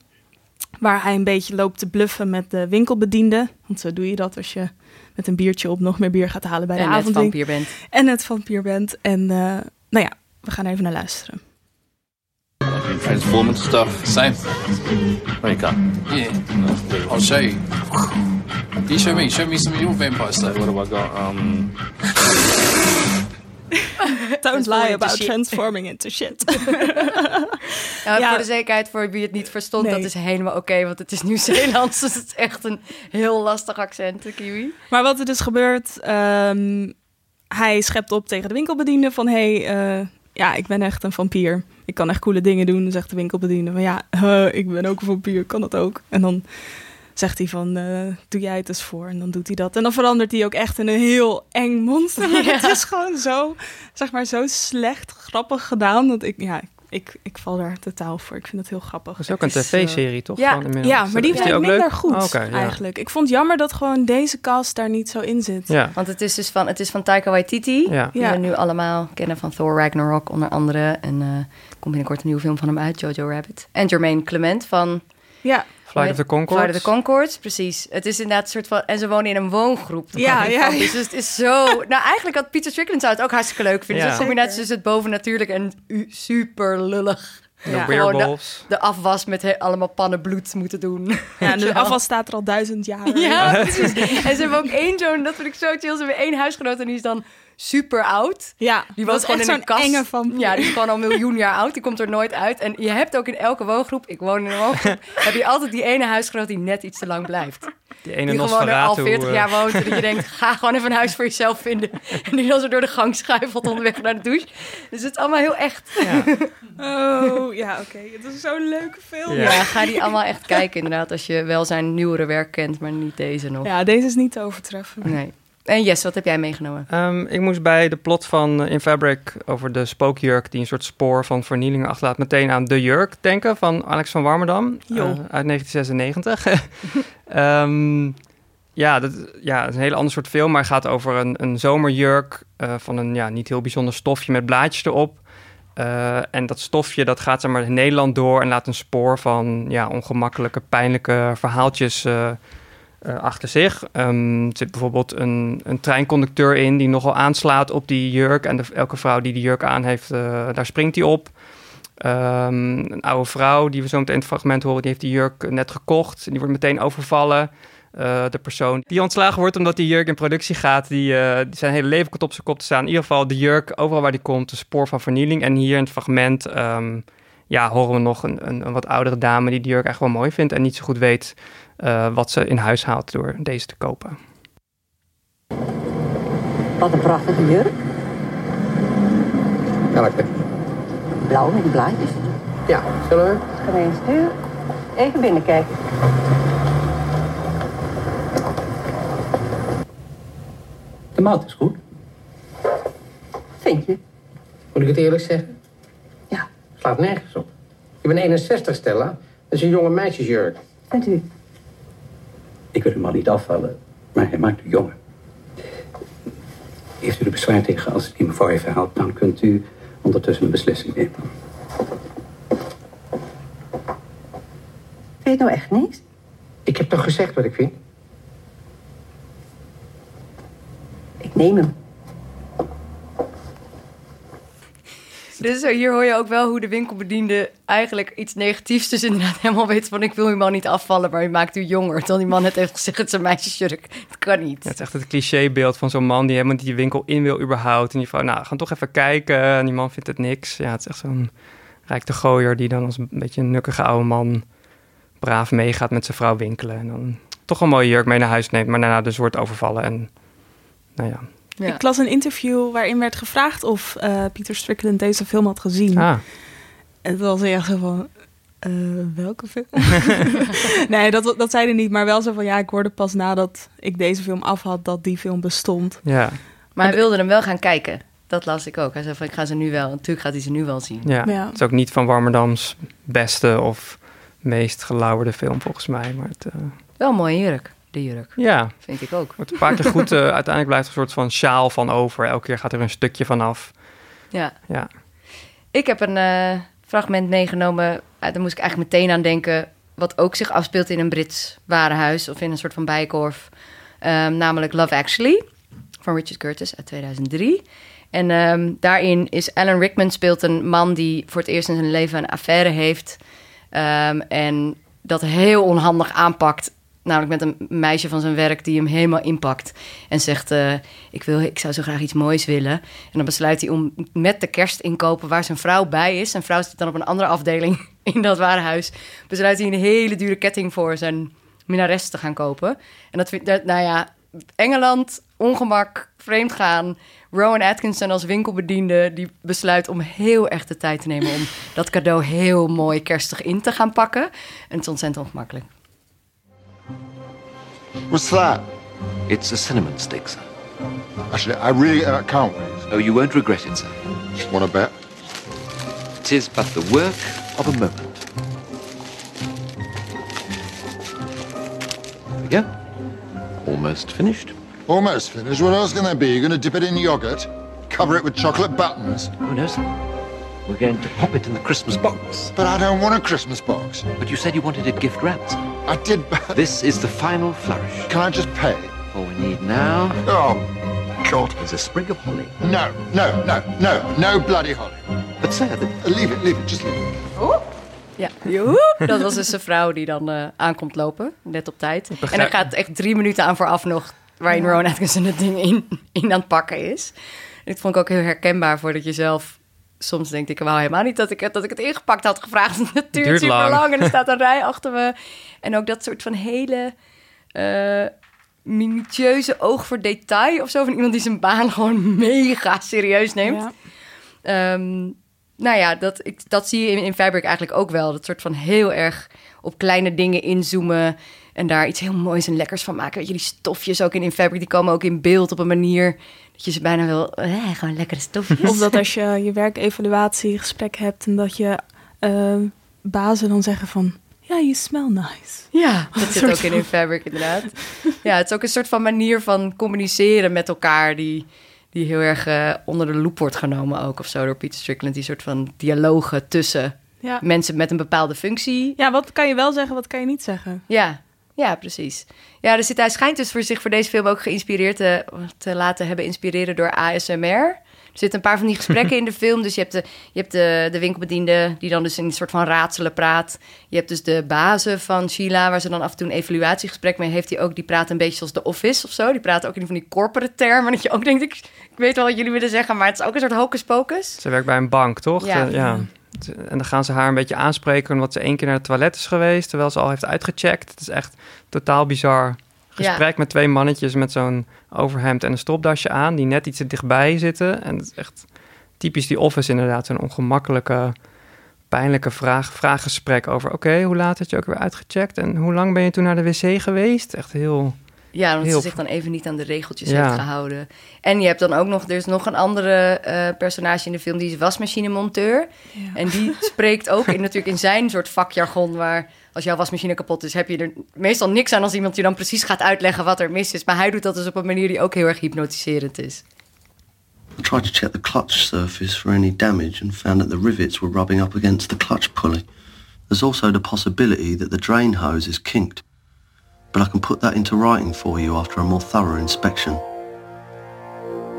waar hij een beetje loopt te bluffen met de winkelbediende. Want zo doe je dat als je met een biertje op nog meer bier gaat halen bij de en avondwinkel. vampier bent. En het vampier bent. En eh, nou ja, we gaan even naar luisteren. Transforming stuff. Same. You. Yeah. I'll show you. You show me. Show me some of your vampire stuff. What have I got? Um, Don't lie about transforming into shit. Ja, Ja. Voor de zekerheid, voor wie het niet verstond, Nee. dat is helemaal oké, want het is Nieuw-Zeelands, dus het is echt een heel lastig accent, de kiwi. maar wat er dus gebeurt, ehm, hij schept op tegen de winkelbediende van... hey, eh, ja, ik ben echt een vampier. Ik kan echt coole dingen doen, zegt de winkelbediende. Van ja, ik ben ook een vampier, kan dat ook? En dan zegt hij van, eh, doe jij het eens voor. En dan doet hij dat. En dan verandert hij ook echt in een heel eng monster. Maar Het is gewoon zo, zeg maar, zo slecht grappig gedaan. Dat ik, ja, ik, ik val daar totaal voor. Ik vind het heel grappig. Dat is ook een Het is, eh, tv-serie, toch? ja, van inmiddels? Ja, maar die Is vind ik ook minder leuk? goed Oh, ja. eigenlijk. Ik vond het jammer dat gewoon deze cast daar niet zo in zit. Ja, Want het is dus van, het is van Taika Waititi, ja. die Ja. we nu allemaal kennen van Thor Ragnarok onder andere. En eh komt binnenkort een nieuwe film van hem uit, Jojo Rabbit. En Jermaine Clement van Ja, Flight of the Conchords. Flight of the Concords, precies. Het is inderdaad een soort van... En ze wonen in een woongroep. Ja, ja. Dus het is zo... Nou, eigenlijk had Peter Strickland zou het ook hartstikke leuk vinden. Ja. Dus combinatie tussen het bovennatuurlijk en super lullig. De Ja. Gewoon de, de afwas met he- allemaal pannen bloed moeten doen. ja en de Ja. afval staat er al duizend jaar. Ja, precies. En ze hebben ook één zo'n... Dat vind ik zo chill. Ze hebben één huisgenoot en die is dan super oud. Ja, Die is gewoon echt in een zo'n kast. enge van. Ja, die is gewoon al een miljoen jaar oud. Die komt er nooit uit. En je hebt ook in elke woongroep... Ik woon in een woongroep. heb je altijd die ene huisgenoot die net iets te lang blijft. Die ene Die gewoon er al Nosferatu. 40 eh, jaar woont. En dat je denkt, ga gewoon even een huis voor jezelf vinden. En die dan zo door de gang schuifelt onderweg naar de douche. Dus het is allemaal heel echt. Oh, ja, oké. Het is zo'n leuke film. Ja. Ja, ga die allemaal echt kijken inderdaad. Als je wel zijn nieuwere werk kent, maar niet deze nog. Ja, deze is niet te overtreffen. Nee. En Jess, wat heb jij meegenomen? Ehm, ik moest bij de plot van eh, In Fabric over de spookjurk die een soort spoor van vernielingen achterlaat meteen aan De Jurk denken van Alex van Warmerdam eh, uit 1996. Ehm, ja, dat, ja, het is een hele ander soort film, maar het gaat over een, een zomerjurk eh, van een ja, niet heel bijzonder stofje met blaadjes erop. Eh, en dat stofje dat gaat zeg maar in Nederland door en laat een spoor van ja, ongemakkelijke, pijnlijke verhaaltjes achter zich. Ehm, er zit bijvoorbeeld een, een treinconducteur in die nogal aanslaat op die jurk. En de, elke vrouw die die jurk aan heeft, eh, daar springt hij op. Ehm, een oude vrouw die we zo meteen het fragment horen, die heeft die jurk net gekocht. Die wordt meteen overvallen. Eh, de persoon die ontslagen wordt omdat die jurk in productie gaat, die, eh, die zijn hele leven op zijn kop te staan. In ieder geval de jurk, overal waar die komt, een spoor van vernieling. En hier in het fragment ehm, ja, horen we nog een, een, een wat oudere dame die die jurk echt wel mooi vindt en niet zo goed weet eh, wat ze in huis haalt door deze te kopen. Wat een prachtige jurk. Welke? Blauw met die blaadjes. Ja, zullen we? Kan eens sturen. Even binnenkijken. De maat is goed. Vind je? Moet ik het eerlijk zeggen? Ja. Slaat nergens op. Ik ben 61, Stella. Dat is een jonge meisjesjurk. Vindt u? Ik wil hem al niet afvallen, maar hij maakt u jonger. Heeft u er bezwaar tegen als ik die mevrouw even help, dan kunt u ondertussen een beslissing nemen. Weet je nou echt niks? Ik heb toch gezegd wat ik vind? Ik neem hem. Dus hier hoor je ook wel hoe de winkelbediende eigenlijk iets negatiefs dus inderdaad helemaal weet van ik wil uw man niet afvallen, maar u maakt u jonger. Terwijl die man net heeft gezegd het is een meisjesjurk. Dat kan niet. Ja, het is echt het clichébeeld van zo'n man die helemaal die winkel in wil überhaupt. En die van, nou, gaan toch even kijken. En die man vindt het niks. Ja, het is echt zo'n rijk de gooier die dan als een beetje een nukkige oude man braaf meegaat met zijn vrouw winkelen. En dan toch een mooie jurk mee naar huis neemt, maar daarna dus wordt overvallen. En nou ja, Ja. Ik las een interview waarin werd gevraagd of eh Peter Strickland deze film had gezien. ah, En toen was hij echt zo van, eh, welke film? nee, dat, dat zei hij niet, maar wel zo van, ja, ik hoorde pas nadat ik deze film af had dat die film bestond. ja, Maar hij wilde hem wel gaan kijken. Dat las ik ook. Hij zei van ik ga ze nu wel. Natuurlijk gaat hij ze nu wel zien. ja. Ja. Het is ook niet van Warmerdams beste of meest gelauwerde film volgens mij. Maar het, eh, Wel een mooie jurk. De jurk. ja, Vind ik ook. wordt een paar keer goed. eh, uiteindelijk blijft er een soort van sjaal van over. Elke keer gaat er een stukje van af. Ja. Ja. Ik heb een eh, fragment meegenomen. Uh, daar moest ik eigenlijk meteen aan denken. wat ook zich afspeelt in een Brits warenhuis of in een soort van bijkorf. Ehm, namelijk Love Actually van Richard Curtis uit 2003. En ehm, daarin is Alan Rickman speelt een man die voor het eerst in zijn leven een affaire heeft. Ehm, en dat heel onhandig aanpakt. Namelijk met een meisje van zijn werk die hem helemaal inpakt. En zegt, eh, ik, wil, ik zou zo graag iets moois willen. En dan besluit hij om met de kerstinkopen waar zijn vrouw bij is... zijn vrouw zit dan op een andere afdeling in dat warenhuis... besluit hij een hele dure ketting voor zijn minares te gaan kopen. En dat vindt, nou ja, Engeland, ongemak, vreemd gaan. Rowan Atkinson als winkelbediende die besluit om heel erg de tijd te nemen om dat cadeau heel mooi kerstig in te gaan pakken. En het is ontzettend ongemakkelijk. What's that? It's a cinnamon stick, sir. Actually, I really uh, can't wait. Oh, you won't regret it, sir. Want to bet? It is but the work of a moment. There we go. Almost finished. Almost finished. What else can there be? You're going to dip it in yogurt? Cover it with chocolate buttons? Oh, no, sir. We're going to pop it in the Christmas box. But I don't want a Christmas box. But you said you wanted it gift wrapped. I did. This is the final flourish. Can I just pay? All we need now Oh, God. is a sprig of holly. No, no, no, no, no bloody holly. But, sir, the Uh, leave it, leave it, just leave it. Ja, Joehoe. dat was dus een vrouw die dan eh, aankomt lopen, net op tijd. En er gaat echt drie minuten aan vooraf nog, waarin Rowan Atkinson het ding in, in aan het pakken is. En dit vond ik ook heel herkenbaar voor dat je zelf... Soms denkt ik wou helemaal niet dat ik, het- dat ik het ingepakt had gevraagd. Het duurt, duurt super lang. lang en er staat een rij achter me. En ook dat soort van hele eh, minutieuze oog voor detail of zo. Van iemand die zijn baan gewoon mega serieus neemt. Ja. Ehm, nou ja, dat, ik, dat zie je in, in Fabric eigenlijk ook wel. Dat soort van heel erg op kleine dingen inzoomen... en daar iets heel moois en lekkers van maken. Weet je, die stofjes ook in, in Fabric, die komen ook in beeld op een manier... dat je ze bijna wil... Eh, gewoon lekkere stofjes. Of dat als je je werkevaluatiegesprek hebt en dat je eh, bazen dan zeggen van... Ja, you smell nice. Ja, dat zit ook in in Fabric inderdaad. Ja, het is ook een soort van manier van communiceren met elkaar... die, die heel erg eh, onder de loep wordt genomen ook of zo... door Peter Strickland. Die soort van dialogen tussen Ja. mensen met een bepaalde functie... ja, wat kan je wel zeggen, wat kan je niet zeggen? Ja, ja, precies. Ja, dus hij schijnt dus voor zich voor deze film ook geïnspireerd te, te laten hebben inspireren door ASMR. Er zitten een paar van die gesprekken in de film. Dus je hebt, de, je hebt de, de winkelbediende die dan dus in een soort van raadselen praat. Je hebt dus de bazen van Sheila, waar ze dan af en toe een evaluatiegesprek mee heeft. Die ook, die praat een beetje zoals de Office of zo. Die praten ook in van die corporate termen. Dat je ook denkt, ik, ik weet wel wat jullie willen zeggen, maar het is ook een soort hocus pocus. Ze werkt bij een bank, toch? Ja. Eh, ja. En dan gaan ze haar een beetje aanspreken omdat ze één keer naar het toilet is geweest, terwijl ze al heeft uitgecheckt. Het is echt totaal bizar gesprek met twee mannetjes met zo'n overhemd en een stropdasje aan, die net iets te dichtbij zitten. En het is echt typisch die office inderdaad, zo'n ongemakkelijke, pijnlijke vraag, vraaggesprek over, oké, hoe laat had je ook weer uitgecheckt en hoe lang ben je toen naar de wc geweest? Echt heel... Ja, omdat Heel ze zich dan even niet aan de regeltjes Ja. heeft gehouden. En je hebt dan ook nog, er is nog een andere eh, personage in de film, die is wasmachinemonteur. En die spreekt ook in, natuurlijk in zijn soort vakjargon, waar als jouw wasmachine kapot is, heb je er meestal niks aan als iemand je dan precies gaat uitleggen wat er mis is. Maar hij doet dat dus op een manier die ook heel erg hypnotiserend is. I tried to check the clutch surface for any damage and found that the rivets were rubbing up against the clutch pulley. There's also the possibility that the drain hose is kinked, but I can put that into writing for you after a more thorough inspection.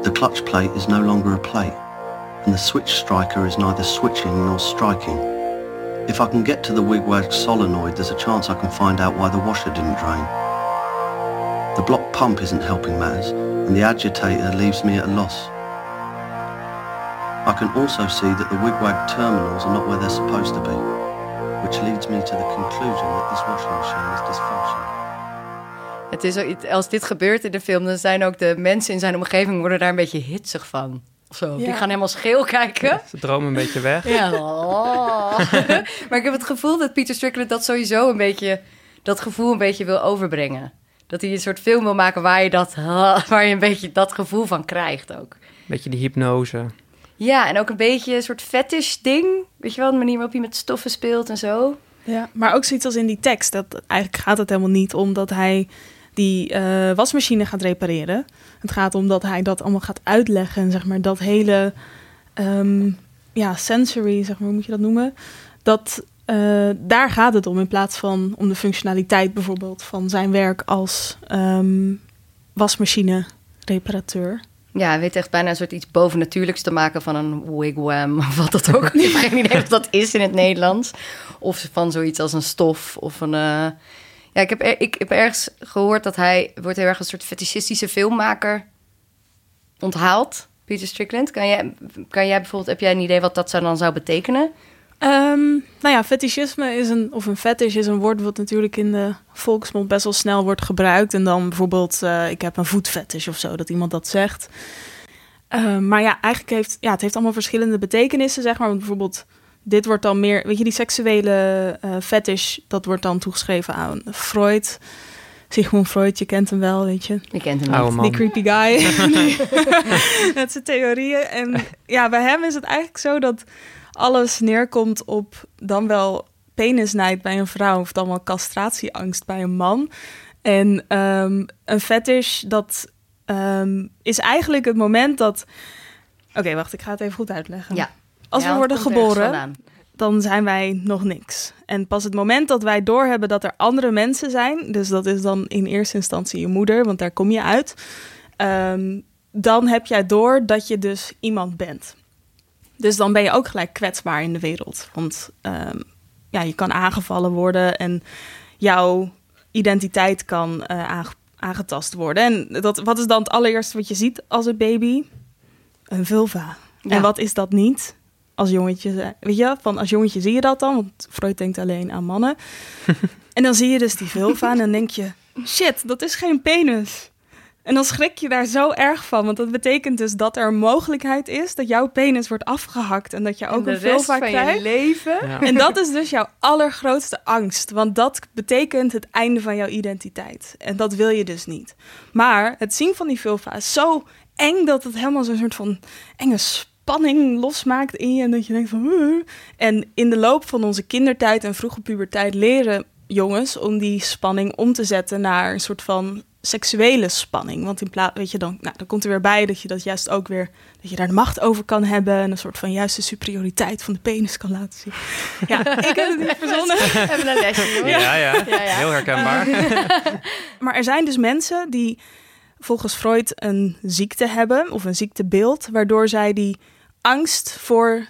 The clutch plate is no longer a plate, and the switch striker is neither switching nor striking. If I can get to the wigwag solenoid, there's a chance I can find out why the washer didn't drain. The block pump isn't helping matters, and the agitator leaves me at a loss. I can also see that the wigwag terminals are not where they're supposed to be, which leads me to the conclusion that this washing machine is dysfunctional. Het is als dit gebeurt in de film, dan zijn ook de mensen in zijn omgeving worden daar een beetje hitsig van. Of zo. Die gaan helemaal scheel kijken. Ze dromen een beetje weg. Ja. Oh. maar ik heb het gevoel dat Peter Strickland dat sowieso een beetje, dat gevoel een beetje wil overbrengen. Dat hij een soort film wil maken waar je, dat, waar je een beetje dat gevoel van krijgt ook. Beetje die hypnose. Ja, en ook een beetje een soort fetish ding. Weet je wel, de manier waarop hij met stoffen speelt en zo. Ja, maar ook zoiets als in die tekst. Dat, eigenlijk gaat het helemaal niet om dat hij die eh, wasmachine gaat repareren. Het gaat om dat hij dat allemaal gaat uitleggen. En zeg maar dat hele ehm, ja, sensory, zeg maar, hoe moet je dat noemen? Dat eh, daar gaat het om in plaats van om de functionaliteit bijvoorbeeld van zijn werk als ehm, wasmachine reparateur. Ja, hij weet echt bijna een soort iets bovennatuurlijks te maken van een wigwam of wat dat ook. ik heb geen idee wat dat is in het Nederlands. Of van zoiets als een stof of een... eh, Ja, ik heb, er- ik heb ergens gehoord dat hij wordt heel erg een soort fetischistische filmmaker onthaald. Peter Strickland. Kan jij, kan jij bijvoorbeeld, heb jij een idee wat dat zou dan zou betekenen? Ehm, nou ja, fetischisme is een, of een fetish is een woord wat natuurlijk in de volksmond best wel snel wordt gebruikt. En dan bijvoorbeeld, eh, ik heb een voetfetish of zo, dat iemand dat zegt. Ehm, maar ja, eigenlijk heeft, ja, het heeft allemaal verschillende betekenissen, zeg maar. Bijvoorbeeld, dit wordt dan meer, weet je, die seksuele eh fetish, dat wordt dan toegeschreven aan Freud. Sigmund Freud, je kent hem wel, weet je. Je kent hem man. Die creepy guy. Met zijn theorieën. En ja, bij hem is het eigenlijk zo dat alles neerkomt op dan wel penisnijd bij een vrouw... of dan wel castratieangst bij een man. En ehm, een fetish, dat ehm, is eigenlijk het moment dat... Oké, wacht, ik ga het even goed uitleggen. Ja. Als Ja, we worden geboren, dan zijn wij nog niks. En pas het moment dat wij doorhebben dat er andere mensen zijn, dus dat is dan in eerste instantie je moeder, want daar kom je uit, ehm, dan heb jij door dat je dus iemand bent. Dus dan ben je ook gelijk kwetsbaar in de wereld. Want ehm, ja, je kan aangevallen worden en jouw identiteit kan eh, aange- aangetast worden. En dat, wat is dan het allereerste wat je ziet als een baby? Een vulva. Ja. En wat is dat niet? Als jongetje, weet je, van als jongetje zie je dat dan, want Freud denkt alleen aan mannen. en dan zie je dus die vulva en dan denk je, shit, dat is geen penis. En dan schrik je daar zo erg van, want dat betekent dus dat er een mogelijkheid is dat jouw penis wordt afgehakt en dat je ook de een rest vulva van je krijgt. leven. Ja. En dat is dus jouw allergrootste angst. Want dat betekent het einde van jouw identiteit. En dat wil je dus niet. Maar het zien van die vulva is zo eng dat het helemaal zo'n soort van enge spanning losmaakt in je. En dat je denkt van... En in de loop van onze kindertijd en vroege puberteit leren jongens om die spanning om te zetten naar een soort van seksuele spanning. Want in plaats, weet je, dan, nou, dan komt er weer bij dat je dat juist ook weer, dat je daar de macht over kan hebben en een soort van juiste superioriteit van de penis kan laten zien. Ja, ik heb het niet verzonnen. Hebben een lesje, ja. Ja, ja. heel herkenbaar. Maar er zijn dus mensen die volgens Freud een ziekte hebben of een ziektebeeld, waardoor zij die angst voor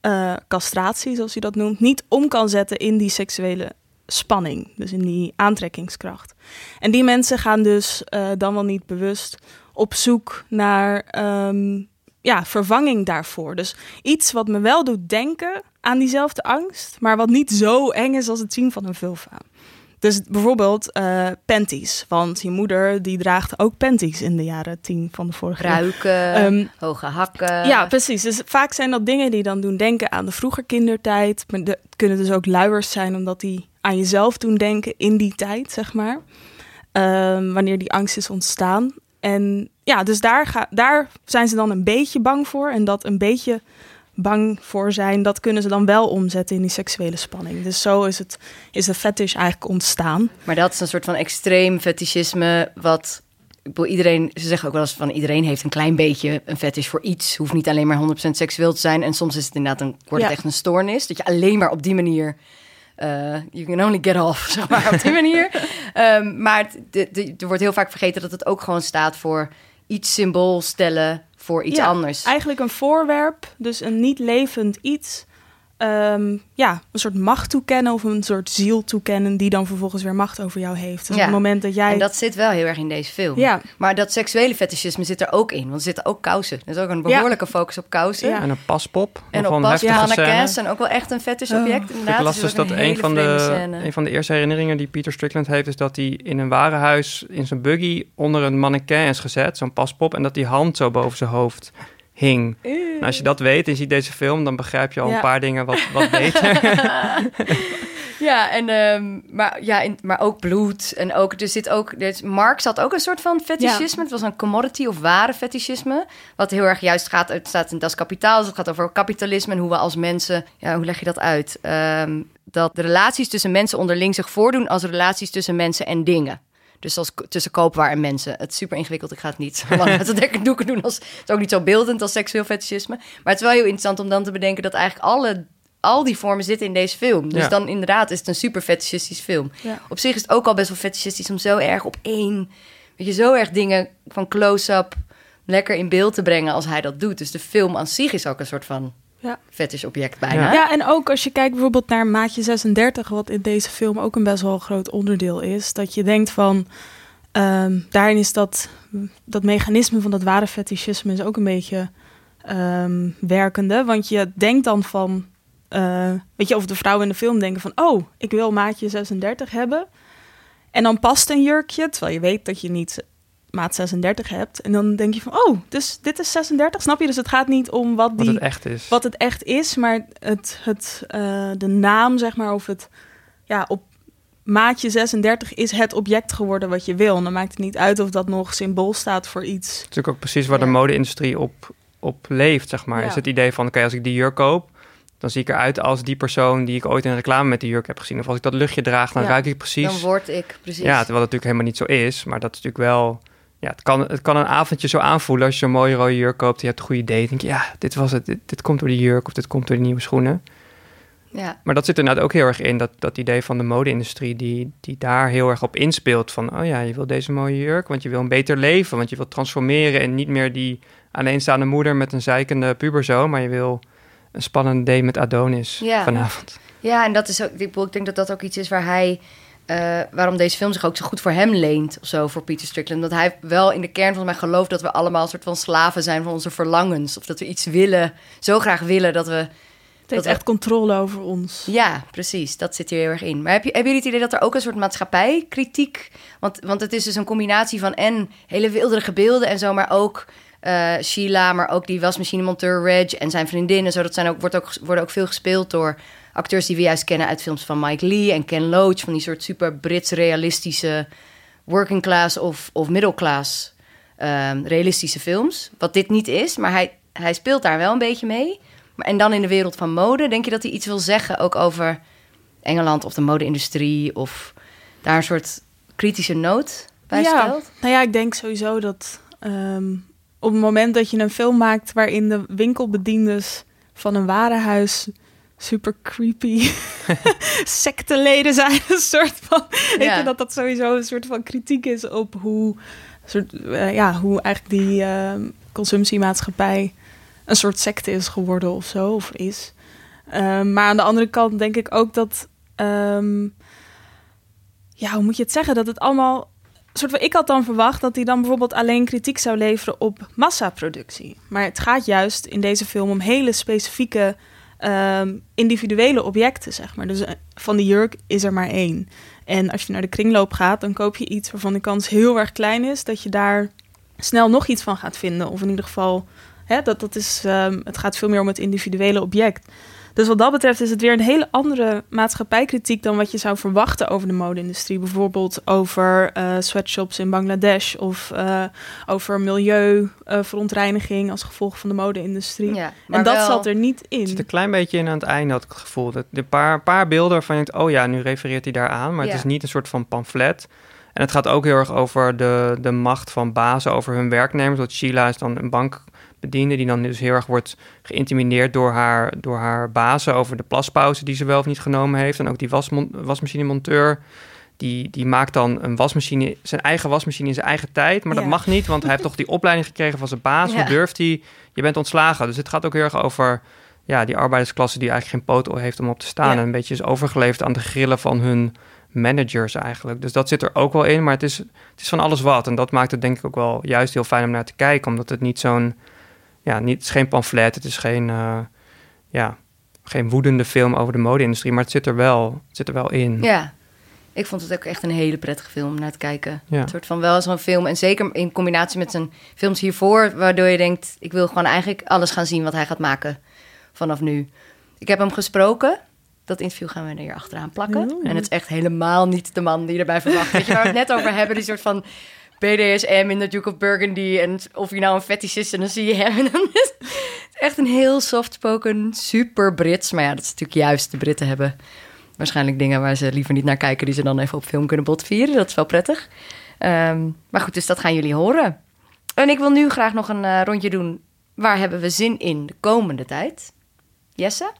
eh, castratie, zoals hij dat noemt, niet om kan zetten in die seksuele spanning, dus in die aantrekkingskracht. En die mensen gaan dus eh, dan wel niet bewust op zoek naar ehm, ja, vervanging daarvoor. Dus iets wat me wel doet denken aan diezelfde angst, maar wat niet zo eng is als het zien van een vulva. Dus bijvoorbeeld eh panties. Want je moeder die draagt ook panties in de jaren tien van de vorige eeuw. Ruiken, Ehm, hoge hakken. Ja, precies. Dus vaak zijn dat dingen die dan doen denken aan de vroeger kindertijd. Maar de, het kunnen dus ook luiers zijn omdat die aan jezelf doen denken in die tijd, zeg maar. Ehm, wanneer die angst is ontstaan. En ja, dus daar, ga, daar zijn ze dan een beetje bang voor. En dat een beetje bang voor zijn, dat kunnen ze dan wel omzetten in die seksuele spanning. Dus zo is, het, is de fetish eigenlijk ontstaan. Maar dat is een soort van extreem fetischisme wat... Ik bedoel, iedereen, ze zeggen ook wel eens van iedereen heeft een klein beetje een fetish voor iets. Hoeft niet alleen maar 100% seksueel te zijn. En soms is het inderdaad een, wordt het Ja. echt een stoornis. Dat je alleen maar op die manier... eh, you can only get off, zeg maar, op die manier. Ehm, maar er wordt heel vaak vergeten dat het ook gewoon staat voor iets symbool stellen voor iets Ja, anders. Eigenlijk een voorwerp, dus een niet levend iets. Ehm, ja, een soort macht toekennen of een soort ziel toekennen die dan vervolgens weer macht over jou heeft. Dus Ja. op het moment dat jij... En dat zit wel heel erg in deze film. Ja. Maar dat seksuele fetischisme zit er ook in. Want er zitten ook kousen. Er is ook een behoorlijke focus op kousen. Ja. En een paspop. En op pasmannequins scène. zijn ook wel echt een fetischobject. Oh. Inderdaad. Ik las Het dus dat een van, de, scène. een van de eerste herinneringen die Peter Strickland heeft... is dat hij in een warenhuis in zijn buggy onder een mannequin is gezet, zo'n paspop... en dat die hand zo boven zijn hoofd hing. Nou, als je dat weet en je ziet deze film... dan begrijp je al Ja. een paar dingen wat, wat beter. Ja, en, ehm, maar, ja in, maar ook bloed. En ook, er zit ook, Marx had ook een soort van fetischisme. Het was een commodity of ware fetischisme. Wat heel erg juist gaat, het staat in Das Kapitaal. Dus het gaat over kapitalisme en hoe we als mensen, ja, hoe leg je dat uit? Ehm, dat de relaties tussen mensen onderling zich voordoen als relaties tussen mensen en dingen. Dus als tussen koopwaar en mensen. Het is super ingewikkeld. Ik ga het niet zo lang uit de doeken doen. Als, het is ook niet zo beeldend als seksueel fetischisme. Maar het is wel heel interessant om dan te bedenken dat eigenlijk alle al die vormen zitten in deze film. Dus Ja. dan inderdaad is het een super fetishistisch film. Ja. Op zich is het ook al best wel fetishistisch om zo erg op één... Weet je, zo erg dingen van close-up lekker in beeld te brengen als hij dat doet. Dus de film aan zich is ook een soort van Ja. fetish-object bijna. Ja. en ook als je kijkt bijvoorbeeld naar Maatje 36, wat in deze film ook een best wel groot onderdeel is. Dat je denkt van, ehm, daarin is dat, dat mechanisme van dat ware fetischisme is ook een beetje ehm, werkende. Want je denkt dan van, eh, weet je, of de vrouwen in de film denken van, oh, ik wil Maatje 36 hebben. En dan past een jurkje, terwijl je weet dat je niet maat 36 hebt. En dan denk je van, oh, dus dit is 36, snap je? Dus het gaat niet om wat Wat die het echt is. wat het echt is, maar het, het, eh, de naam, zeg maar, of het, ja, op maatje 36 is het object geworden wat je wil. En dan maakt het niet uit of dat nog symbool staat voor iets. Het is natuurlijk ook precies waar de mode-industrie op, op leeft, zeg maar. Ja. Is het idee van, oké, als ik die jurk koop... dan zie ik eruit als die persoon die ik ooit in een reclame met die jurk heb gezien. Of als ik dat luchtje draag, dan Ja, ruik ik precies... Dan word ik, precies. Ja, terwijl het natuurlijk helemaal niet zo is. Maar dat is natuurlijk wel... Ja, het kan, het kan een avondje zo aanvoelen als je een mooie rode jurk koopt... je hebt een goede idee. Denk je, ja, dit was het. Dit, dit komt door die jurk of dit komt door die nieuwe schoenen. Ja. Maar dat zit er inderdaad ook heel erg in. Dat, dat idee van de mode-industrie die, die daar heel erg op inspeelt. Van, oh ja, je wil deze mooie jurk, want je wil een beter leven. Want je wil transformeren en niet meer die alleenstaande moeder... met een zeikende puberzoon, maar je wil een spannende date met Adonis Ja. vanavond. Ja, en dat is ook, ik denk dat dat ook iets is waar hij, eh, waarom deze film zich ook zo goed voor hem leent, of zo, voor Peter Strickland. Dat hij wel in de kern van mij gelooft dat we allemaal een soort van slaven zijn van onze verlangens. Of dat we iets willen, zo graag willen dat we. Het heeft dat echt controle over ons. Ja, precies. Dat zit hier heel erg in. Maar heb je, hebben jullie het idee dat er ook een soort maatschappijkritiek... Want, want het is dus een combinatie van en hele wilderige beelden en zo... maar ook eh, Sheila, maar ook die wasmachinemonteur Reg en zijn vriendin... en zo. Dat zijn ook, wordt ook, worden ook veel gespeeld door acteurs die we juist kennen... uit films van Mike Lee en Ken Loach... van die soort super Brits realistische working class of, of middle class ehm, realistische films. Wat dit niet is, maar hij, hij speelt daar wel een beetje mee... Maar, en dan in de wereld van mode, denk je dat hij iets wil zeggen ook over Engeland of de mode-industrie of daar een soort kritische noot bij ja. stelt? Nou ja, ik denk sowieso dat ehm, op het moment dat je een film maakt waarin de winkelbediendes van een warenhuis super creepy secteleden zijn, een soort van, Ja. je, dat dat sowieso een soort van kritiek is op hoe, soort, eh, ja, hoe eigenlijk die ehm, consumptiemaatschappij een soort secte is geworden of zo, of is. Ehm, maar aan de andere kant denk ik ook dat, ehm, ja, hoe moet je het zeggen, dat het allemaal soort van, ik had dan verwacht dat hij dan bijvoorbeeld alleen kritiek zou leveren op massaproductie. Maar het gaat juist in deze film om hele specifieke ehm, individuele objecten, zeg maar. Dus eh, van die jurk is er maar één. En als je naar de kringloop gaat, dan koop je iets waarvan de kans heel erg klein is dat je daar snel nog iets van gaat vinden. Of in ieder geval, hè, dat, dat is, ehm, het gaat veel meer om het individuele object. Dus wat dat betreft is het weer een hele andere maatschappijkritiek dan wat je zou verwachten over de mode-industrie. Bijvoorbeeld over eh, sweatshops in Bangladesh of eh, over milieuverontreiniging als gevolg van de mode-industrie. Ja, en dat wel- zat er niet in. Het zit een klein beetje in aan het einde, had ik het gevoel. Dat de paar, paar beelden waarvan je denkt, oh ja, nu refereert hij daar aan. Maar Ja. het is niet een soort van pamflet. En het gaat ook heel erg over de, de macht van bazen over hun werknemers. Want Sheila is dan een bankbediende die dan dus heel erg wordt geïntimideerd door haar, door haar bazen over de plaspauze die ze wel of niet genomen heeft. En ook die wasmon- wasmachinemonteur. Die, die maakt dan een wasmachine, zijn eigen wasmachine in zijn eigen tijd. Maar dat mag niet, want hij heeft toch die opleiding gekregen van zijn baas. Ja. Hoe durft hij? Je bent ontslagen. Dus het gaat ook heel erg over ja, die arbeidersklasse die eigenlijk geen poot heeft om op te staan. Ja. En een beetje is overgeleverd aan de grillen van hun managers eigenlijk. Dus dat zit er ook wel in, maar het is, het is van alles wat. En dat maakt het denk ik ook wel juist heel fijn om naar te kijken. Omdat het niet zo'n, ja, niet, het is geen pamflet. Het is geen, eh, ja, geen woedende film over de mode-industrie. Maar het zit er wel, het zit er wel in. Ja, ik vond het ook echt een hele prettige film om naar te kijken. Ja. Een soort van wel zo'n film. En zeker in combinatie met zijn films hiervoor, waardoor je denkt: ik wil gewoon eigenlijk alles gaan zien wat hij gaat maken vanaf nu. Ik heb hem gesproken. Dat interview gaan we er hier achteraan plakken. En het is echt helemaal niet de man die je erbij verwacht. Weet je waar we het net over hebben? Die soort van BDSM in de Duke of Burgundy. En of je nou een fetish is, en dan zie je hem. Echt een heel soft-spoken, super Brits. Maar ja, dat is natuurlijk juist. De Britten hebben waarschijnlijk dingen waar ze liever niet naar kijken... die ze dan even op film kunnen botvieren. Dat is wel prettig. Ehm, maar goed, dus dat gaan jullie horen. En ik wil nu graag nog een eh, rondje doen. Waar hebben we zin in de komende tijd? Jesse?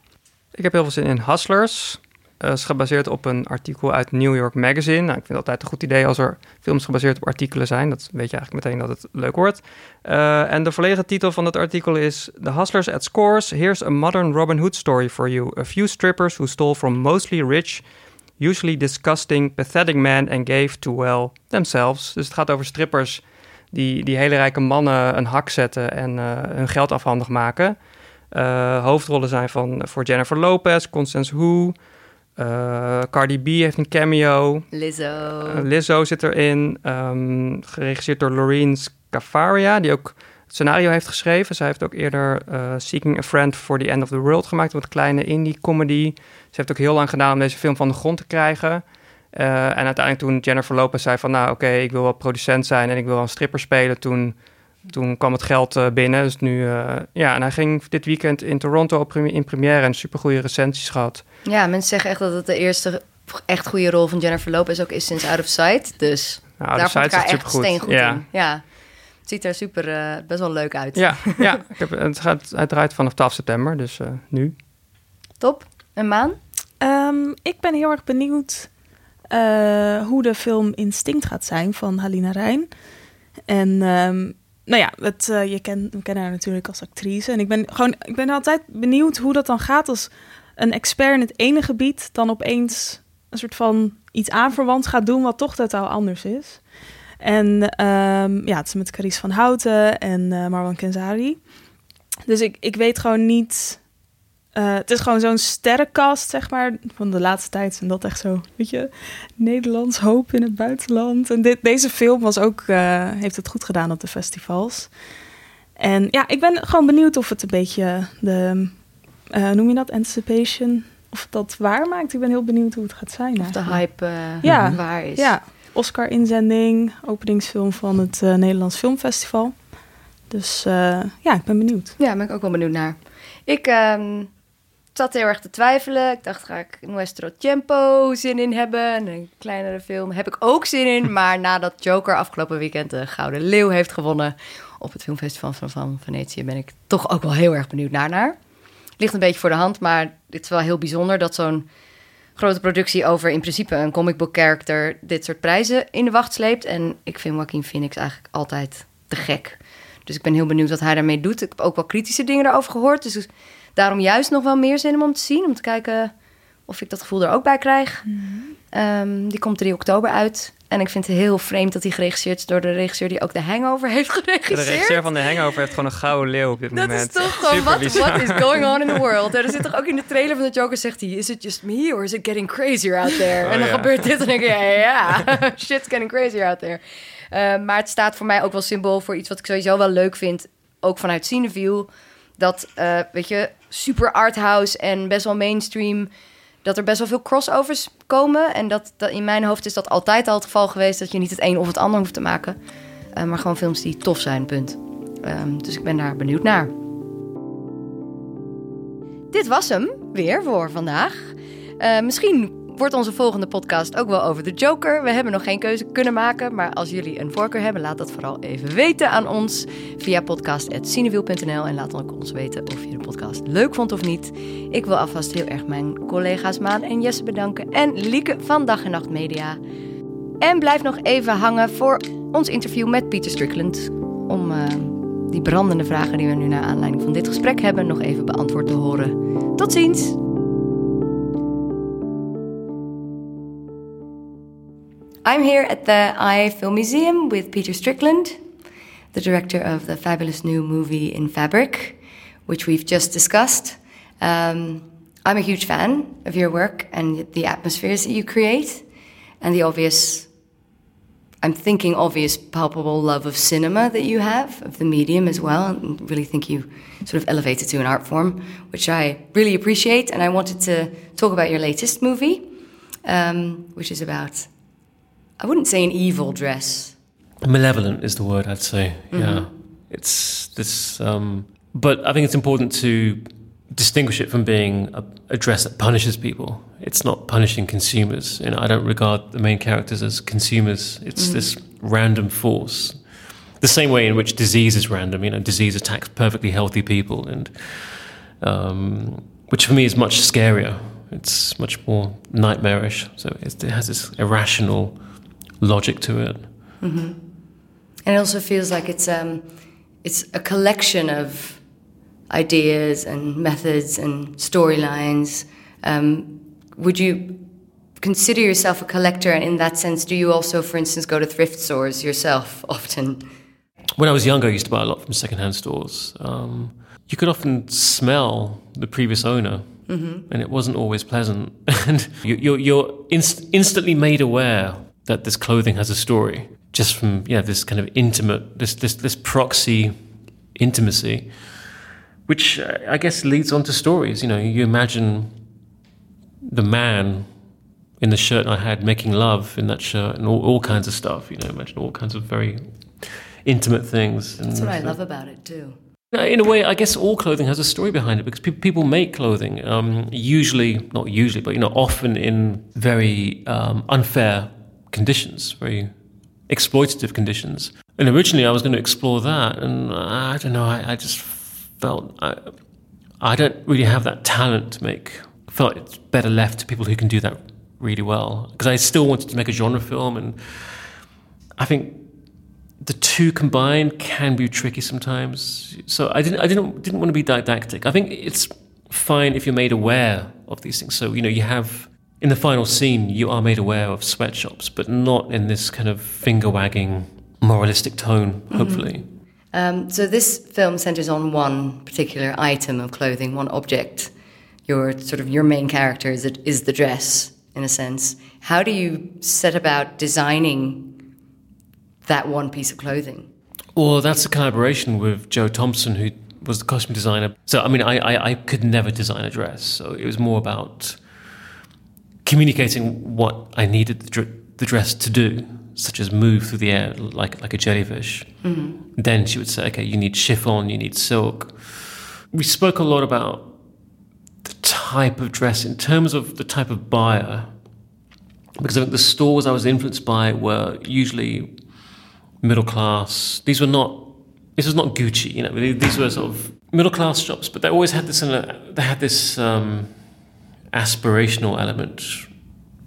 Ik heb heel veel zin in Hustlers. Uh, is gebaseerd op een artikel uit New York Magazine. Nou, ik vind het altijd een goed idee als er films gebaseerd op artikelen zijn. Dat weet je eigenlijk meteen dat het leuk wordt. Uh, en de volledige titel van het artikel is... The Hustlers at Scores. Here's a modern Robin Hood story for you. A few strippers who stole from mostly rich... usually disgusting, pathetic men... and gave to, well, themselves. Dus het gaat over strippers... die, die hele rijke mannen een hak zetten... en uh, hun geld afhandig maken... Hoofdrollen zijn van voor Jennifer Lopez, Constance Wu, uh, Cardi B heeft een cameo. Lizzo. Uh, Lizzo zit erin. Um, geregisseerd door Loreen Scafaria, die ook het scenario heeft geschreven. Zij heeft ook eerder uh, Seeking a Friend for the End of the World gemaakt. Een kleine indie comedy. Ze heeft ook heel lang gedaan om deze film van de grond te krijgen. en uiteindelijk toen Jennifer Lopez zei van... nou oké, okay, ik wil wel producent zijn en ik wil wel een stripper spelen... toen toen kwam het geld binnen. Dus nu, ja, en hij ging dit weekend in Toronto op in première en super goede recensies gehad. Ja, mensen zeggen echt dat het de eerste echt goede rol van Jennifer Lopez ook is sinds Out of Sight. Dus nou, daar vond ik haar echt steengoed ja. in. Ja, het ziet er super, uh, best wel leuk uit. Ja, ja ik heb, het, gaat, het draait vanaf 12 september, dus nu. Top. En Maan? Um, ik ben heel erg benieuwd hoe de film Instinct gaat zijn van Halina Rijn. En um, nou ja, het, uh, je ken, we kennen haar natuurlijk als actrice. En ik ben gewoon, ik ben altijd benieuwd hoe dat dan gaat als een expert in het ene gebied dan opeens een soort van iets aanverwant gaat doen wat toch totaal anders is. En um, ja, het is met Carice van Houten en uh, Marwan Kenzari. Dus ik, ik weet gewoon niet uh, het is gewoon zo'n sterrenkast, zeg maar, van de laatste tijd. En dat echt zo, weet je, Nederlands hoop in het buitenland. En dit, deze film was ook, uh, heeft het goed gedaan op de festivals. En ja, ik ben gewoon benieuwd of het een beetje de, uh, noem je dat, anticipation, of dat waar maakt. Ik ben heel benieuwd hoe het gaat zijn. Of de hype ja, waar is. Ja, Oscar-inzending, openingsfilm van het Nederlands Filmfestival. Dus ja, ik ben benieuwd. Ja, ben ik ook wel benieuwd naar. Ik um, zat heel erg te twijfelen. Ik dacht, ga ik Nuestro Tempo zin in hebben? Een kleinere film heb ik ook zin in. Maar nadat Joker afgelopen weekend de Gouden Leeuw heeft gewonnen... op het filmfestival van, van Venetië... ben ik toch ook wel heel erg benieuwd naar naar. Ligt een beetje voor de hand, maar dit is wel heel bijzonder... dat zo'n grote productie over in principe een comic book character... dit soort prijzen in de wacht sleept. En ik vind Joaquin Phoenix eigenlijk altijd te gek... Dus ik ben heel benieuwd wat hij daarmee doet. Ik heb ook wel kritische dingen erover gehoord. Dus daarom juist nog wel meer zin om te zien. Om te kijken of ik dat gevoel er ook bij krijg. um, die komt 3 oktober uit. En ik vind het heel vreemd dat hij geregisseerd is door de regisseur die ook de Hangover heeft geregisseerd. De regisseur van de Hangover heeft gewoon een gouden leeuw op dit dat moment. Dat is toch gewoon, what, what is going on in the world? Er zit toch ook in de trailer van de Joker, zegt hij, is it just me or is it getting crazier out there? Oh, en dan ja. gebeurt dit en denk ik, ja, ja, shit's getting crazier out there. Uh, maar het staat voor mij ook wel symbool voor iets wat ik sowieso wel leuk vind, ook vanuit Cineview. Dat, uh, weet je, super arthouse en best wel mainstream dat er best wel veel crossovers komen. En dat, dat, in mijn hoofd is dat altijd al het geval geweest... dat je niet het een of het ander hoeft te maken. Uh, maar gewoon films die tof zijn, punt. Um, dus ik ben daar benieuwd naar. Dit was hem weer voor vandaag. Uh, misschien wordt onze volgende podcast ook wel over de Joker. We hebben nog geen keuze kunnen maken, maar als jullie een voorkeur hebben, laat dat vooral even weten aan ons via podcast.cinewiel.nl en laat ook ons weten of je de podcast leuk vond of niet. Ik wil alvast heel erg mijn collega's Maan en Jesse bedanken en Lieke van Dag en Nacht Media. En blijf nog even hangen voor ons interview met Pieter Strickland om uh, die brandende vragen die we nu naar aanleiding van dit gesprek hebben nog even beantwoord te horen. Tot ziens! I'm here at the I Film Museum with Peter Strickland, the director of the fabulous new movie In Fabric, which we've just discussed. Um, I'm a huge fan of your work and the atmospheres that you create, and the obvious, I'm thinking obvious, palpable love of cinema that you have, of the medium as well, and really think you sort of elevate it to an art form, which I really appreciate. And I wanted to talk about your latest movie, um, which is about I wouldn't say an evil dress. Malevolent is the word I'd say. Mm-hmm. Yeah, it's this. Um, but I think it's important to distinguish it from being a, a, dress that punishes people. It's not punishing consumers. You know, I don't regard the main characters as consumers. It's mm. this random force. The same way in which disease is random. You know, disease attacks perfectly healthy people, and um, which for me is much scarier. It's much more nightmarish. So it has this irrational logic to it. Mm-hmm. And it also feels like it's um, it's a collection of ideas and methods and storylines. Um, would you consider yourself a collector? And in that sense, do you also, for instance, go to thrift stores yourself often? When I was younger, I used to buy a lot from secondhand stores. Um, you could often smell the previous owner, Mm-hmm. and it wasn't always pleasant. and you, you're, you're inst- instantly made aware that this clothing has a story just from yeah this kind of intimate this this this proxy intimacy, which uh, I guess leads on to stories. You know, you imagine the man in the shirt I had making love in that shirt and all, all kinds of stuff. You know, imagine all kinds of very intimate things. That's what I love about it too. in a way, I guess all clothing has a story behind it because pe- people make clothing, um, usually, not usually, but you know, often in very um, unfair conditions, very exploitative conditions. And originally, I was going to explore that, and I don't know, I, I just felt I, I don't really have that talent to make. I Felt it's better left to people who can do that really well because I still wanted to make a genre film, and I think the two combined can be tricky sometimes. So I didn't I didn't didn't want to be didactic. I think it's fine if you're made aware of these things. So you know you have in the final scene you are made aware of sweatshops, but not in this kind of finger wagging moralistic tone. Hopefully. Um, so this film centers on one particular item of clothing, one object. Your sort of your main character is, is the dress, in a sense. How do you set about designing that one piece of clothing? Well, that's a collaboration with Joe Thompson, who was the costume designer. So, I mean, I, I, I could never design a dress. So it was more about communicating what I needed the, dr- the dress to do, such as move through the air like, like a jellyfish. Mhm. Then she would say, okay, you need chiffon, you need silk. We spoke a lot about the type of dress in terms of the type of buyer. Because I think the stores I was influenced by were usually middle class. These were not. This was not Gucci, you know. These were sort of middle class shops, but they always had this. uh, They had this um, aspirational element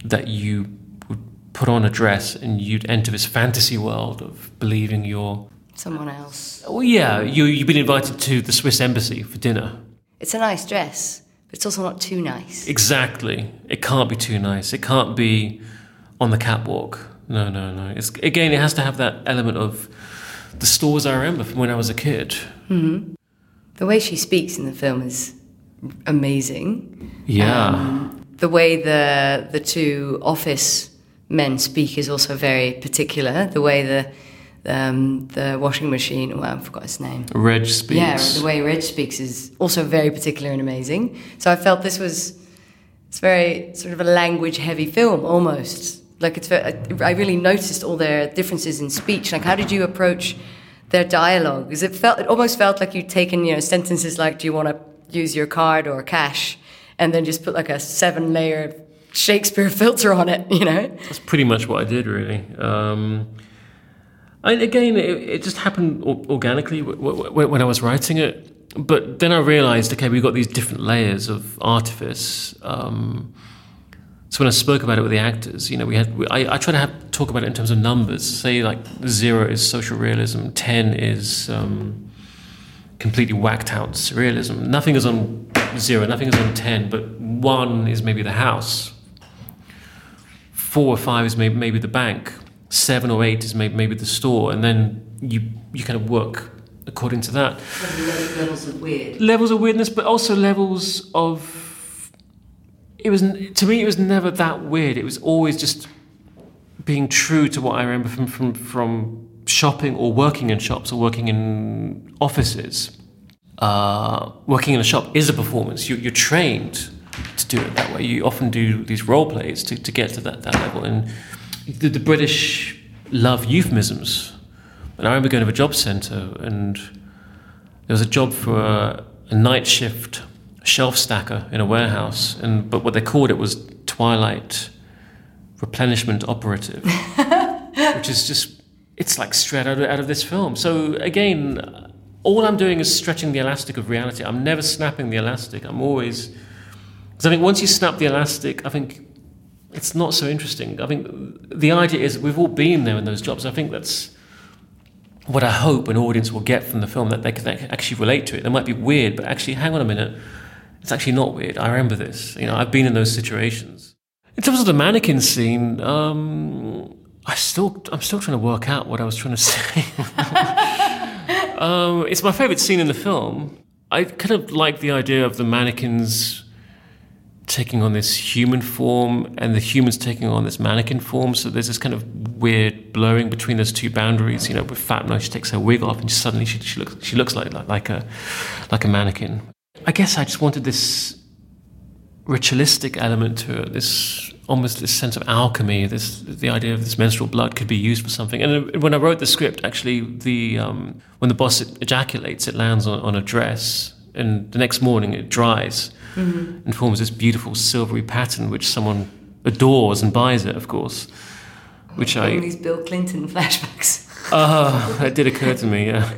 that you would put on a dress and you'd enter this fantasy world of believing you're. Someone else. Oh yeah, you you've been invited to the Swiss embassy for dinner. It's a nice dress, but it's also not too nice. Exactly. It can't be too nice. It can't be on the catwalk. No, no, no. It's again, it has to have that element of the stores I remember from when I was a kid. hmm The way she speaks in the film is amazing. Yeah. Um, the way the the two office men speak is also very particular. The way the um, the washing machine, well, I forgot his name. Reg speaks. Yeah, the way Reg speaks is also very particular and amazing. So I felt this was it's very sort of a language heavy film almost. Like it's very, I really noticed all their differences in speech. Like how did you approach their dialogue? Because it felt it almost felt like you'd taken you know sentences like "Do you want to use your card or cash?" and then just put like a seven layer Shakespeare filter on it. You know. That's pretty much what I did, really. Um, and again, it, it just happened organically when I was writing it. But then I realized, okay, we've got these different layers of artifice. Um, so when I spoke about it with the actors, you know, we had we, I, I try to have, talk about it in terms of numbers. Say like zero is social realism, ten is um, completely whacked out surrealism. Nothing is on zero, nothing is on ten, but one is maybe the house. Four or five is maybe, maybe the bank. Seven or eight is maybe, maybe the store, and then you you kind of work according to that. Levels of weird. Levels of weirdness, but also levels of. It was to me. It was never that weird. It was always just being true to what I remember from from from shopping or working in shops or working in offices. Uh, working in a shop is a performance. You, you're trained to do it that way. You often do these role plays to, to get to that, that level. And the, the British love euphemisms. And I remember going to a job centre and there was a job for a, a night shift shelf stacker in a warehouse. And but what they called it was Twilight Replenishment Operative, which is just it's like straight out of, out of this film. So again, all I'm doing is stretching the elastic of reality. I'm never snapping the elastic. I'm always Because I think once you snap the elastic, I think it's not so interesting. I think the idea is we've all been there in those jobs. I think that's what I hope an audience will get from the film that they can actually relate to it. It might be weird, but actually, hang on a minute, it's actually not weird. I remember this. You know, I've been in those situations. In terms of the mannequin scene, um, I still, I'm still trying to work out what I was trying to say. um, it's my favorite scene in the film. I kind of like the idea of the mannequins taking on this human form and the humans taking on this mannequin form. So there's this kind of weird blurring between those two boundaries. You know, with Fatma, she takes her wig off and suddenly she, she looks she looks like like a like a mannequin. I guess I just wanted this ritualistic element to it. This almost this sense of alchemy. This the idea of this menstrual blood could be used for something. And when I wrote the script, actually, the um, when the boss ejaculates, it lands on, on a dress, and the next morning it dries mm-hmm. and forms this beautiful silvery pattern, which someone adores and buys it, of course. Which I these Bill Clinton flashbacks. uh, that did occur to me, yeah.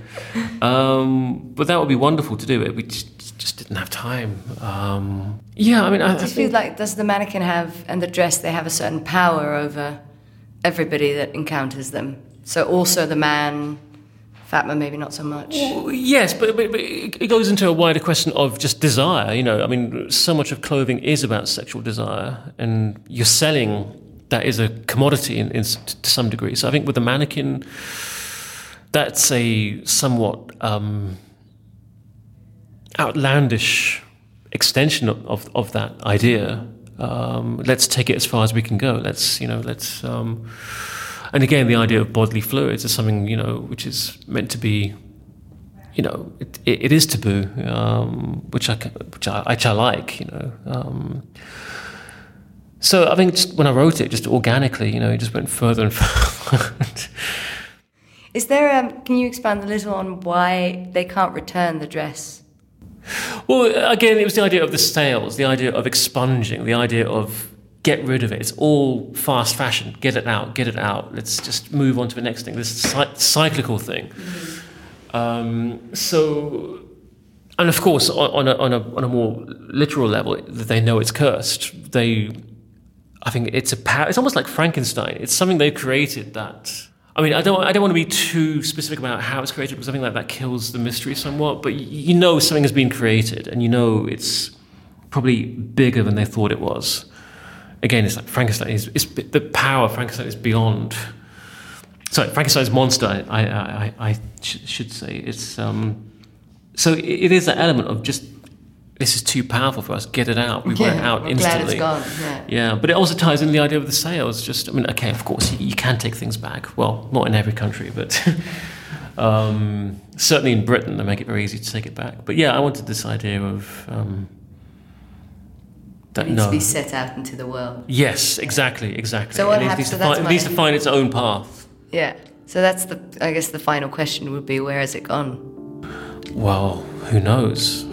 Um, but that would be wonderful to do it. We just, just didn't have time. Um, yeah, I mean, I, you feel like does the mannequin have and the dress they have a certain power over everybody that encounters them? So also the man Fatma, maybe not so much. Well, yes, but, but, but, it goes into a wider question of just desire. You know, I mean, so much of clothing is about sexual desire, and you're selling that is a commodity in, in, to some degree. So I think with the mannequin, that's a somewhat um, outlandish extension of, of, of that idea. Um, let's take it as far as we can go. Let's, you know, let's. Um, and again, the idea of bodily fluids is something you know which is meant to be, you know, it, it, it is taboo, um, which I which I, which I like, you know. So I think just when I wrote it, just organically, you know, it just went further and further. is there? Um, can you expand a little on why they can't return the dress? Well, again, it was the idea of the sales, the idea of expunging, the idea of get rid of it. It's all fast fashion. Get it out, get it out. Let's just move on to the next thing. This cyclical thing. Mm-hmm. Um, so, and of course, on, a, on, a, on a more literal level, they know it's cursed. They, I think it's a power. It's almost like Frankenstein. It's something they've created that. I mean, I don't, I don't want to be too specific about how it's created because I think that that kills the mystery somewhat. But you know something has been created, and you know it's probably bigger than they thought it was again, it's like Frankenstein is, is the power of Frankenstein is beyond. Sorry, Frankenstein's monster. I I, I, I sh- should say it's um. So it is that element of just this is too powerful for us. Get it out. We yeah, want it out instantly. Glad it's gone. Yeah. yeah, but it also ties in the idea of the sales. Just I mean, okay, of course you, you can take things back. Well, not in every country, but. um, certainly in Britain, they make it very easy to take it back. But yeah, I wanted this idea of um, that needs no. to be set out into the world. Yes, exactly, exactly. So what it happens? Needs, to, find, it needs to find its own path. Yeah. So that's the. I guess the final question would be, where has it gone? Well, who knows?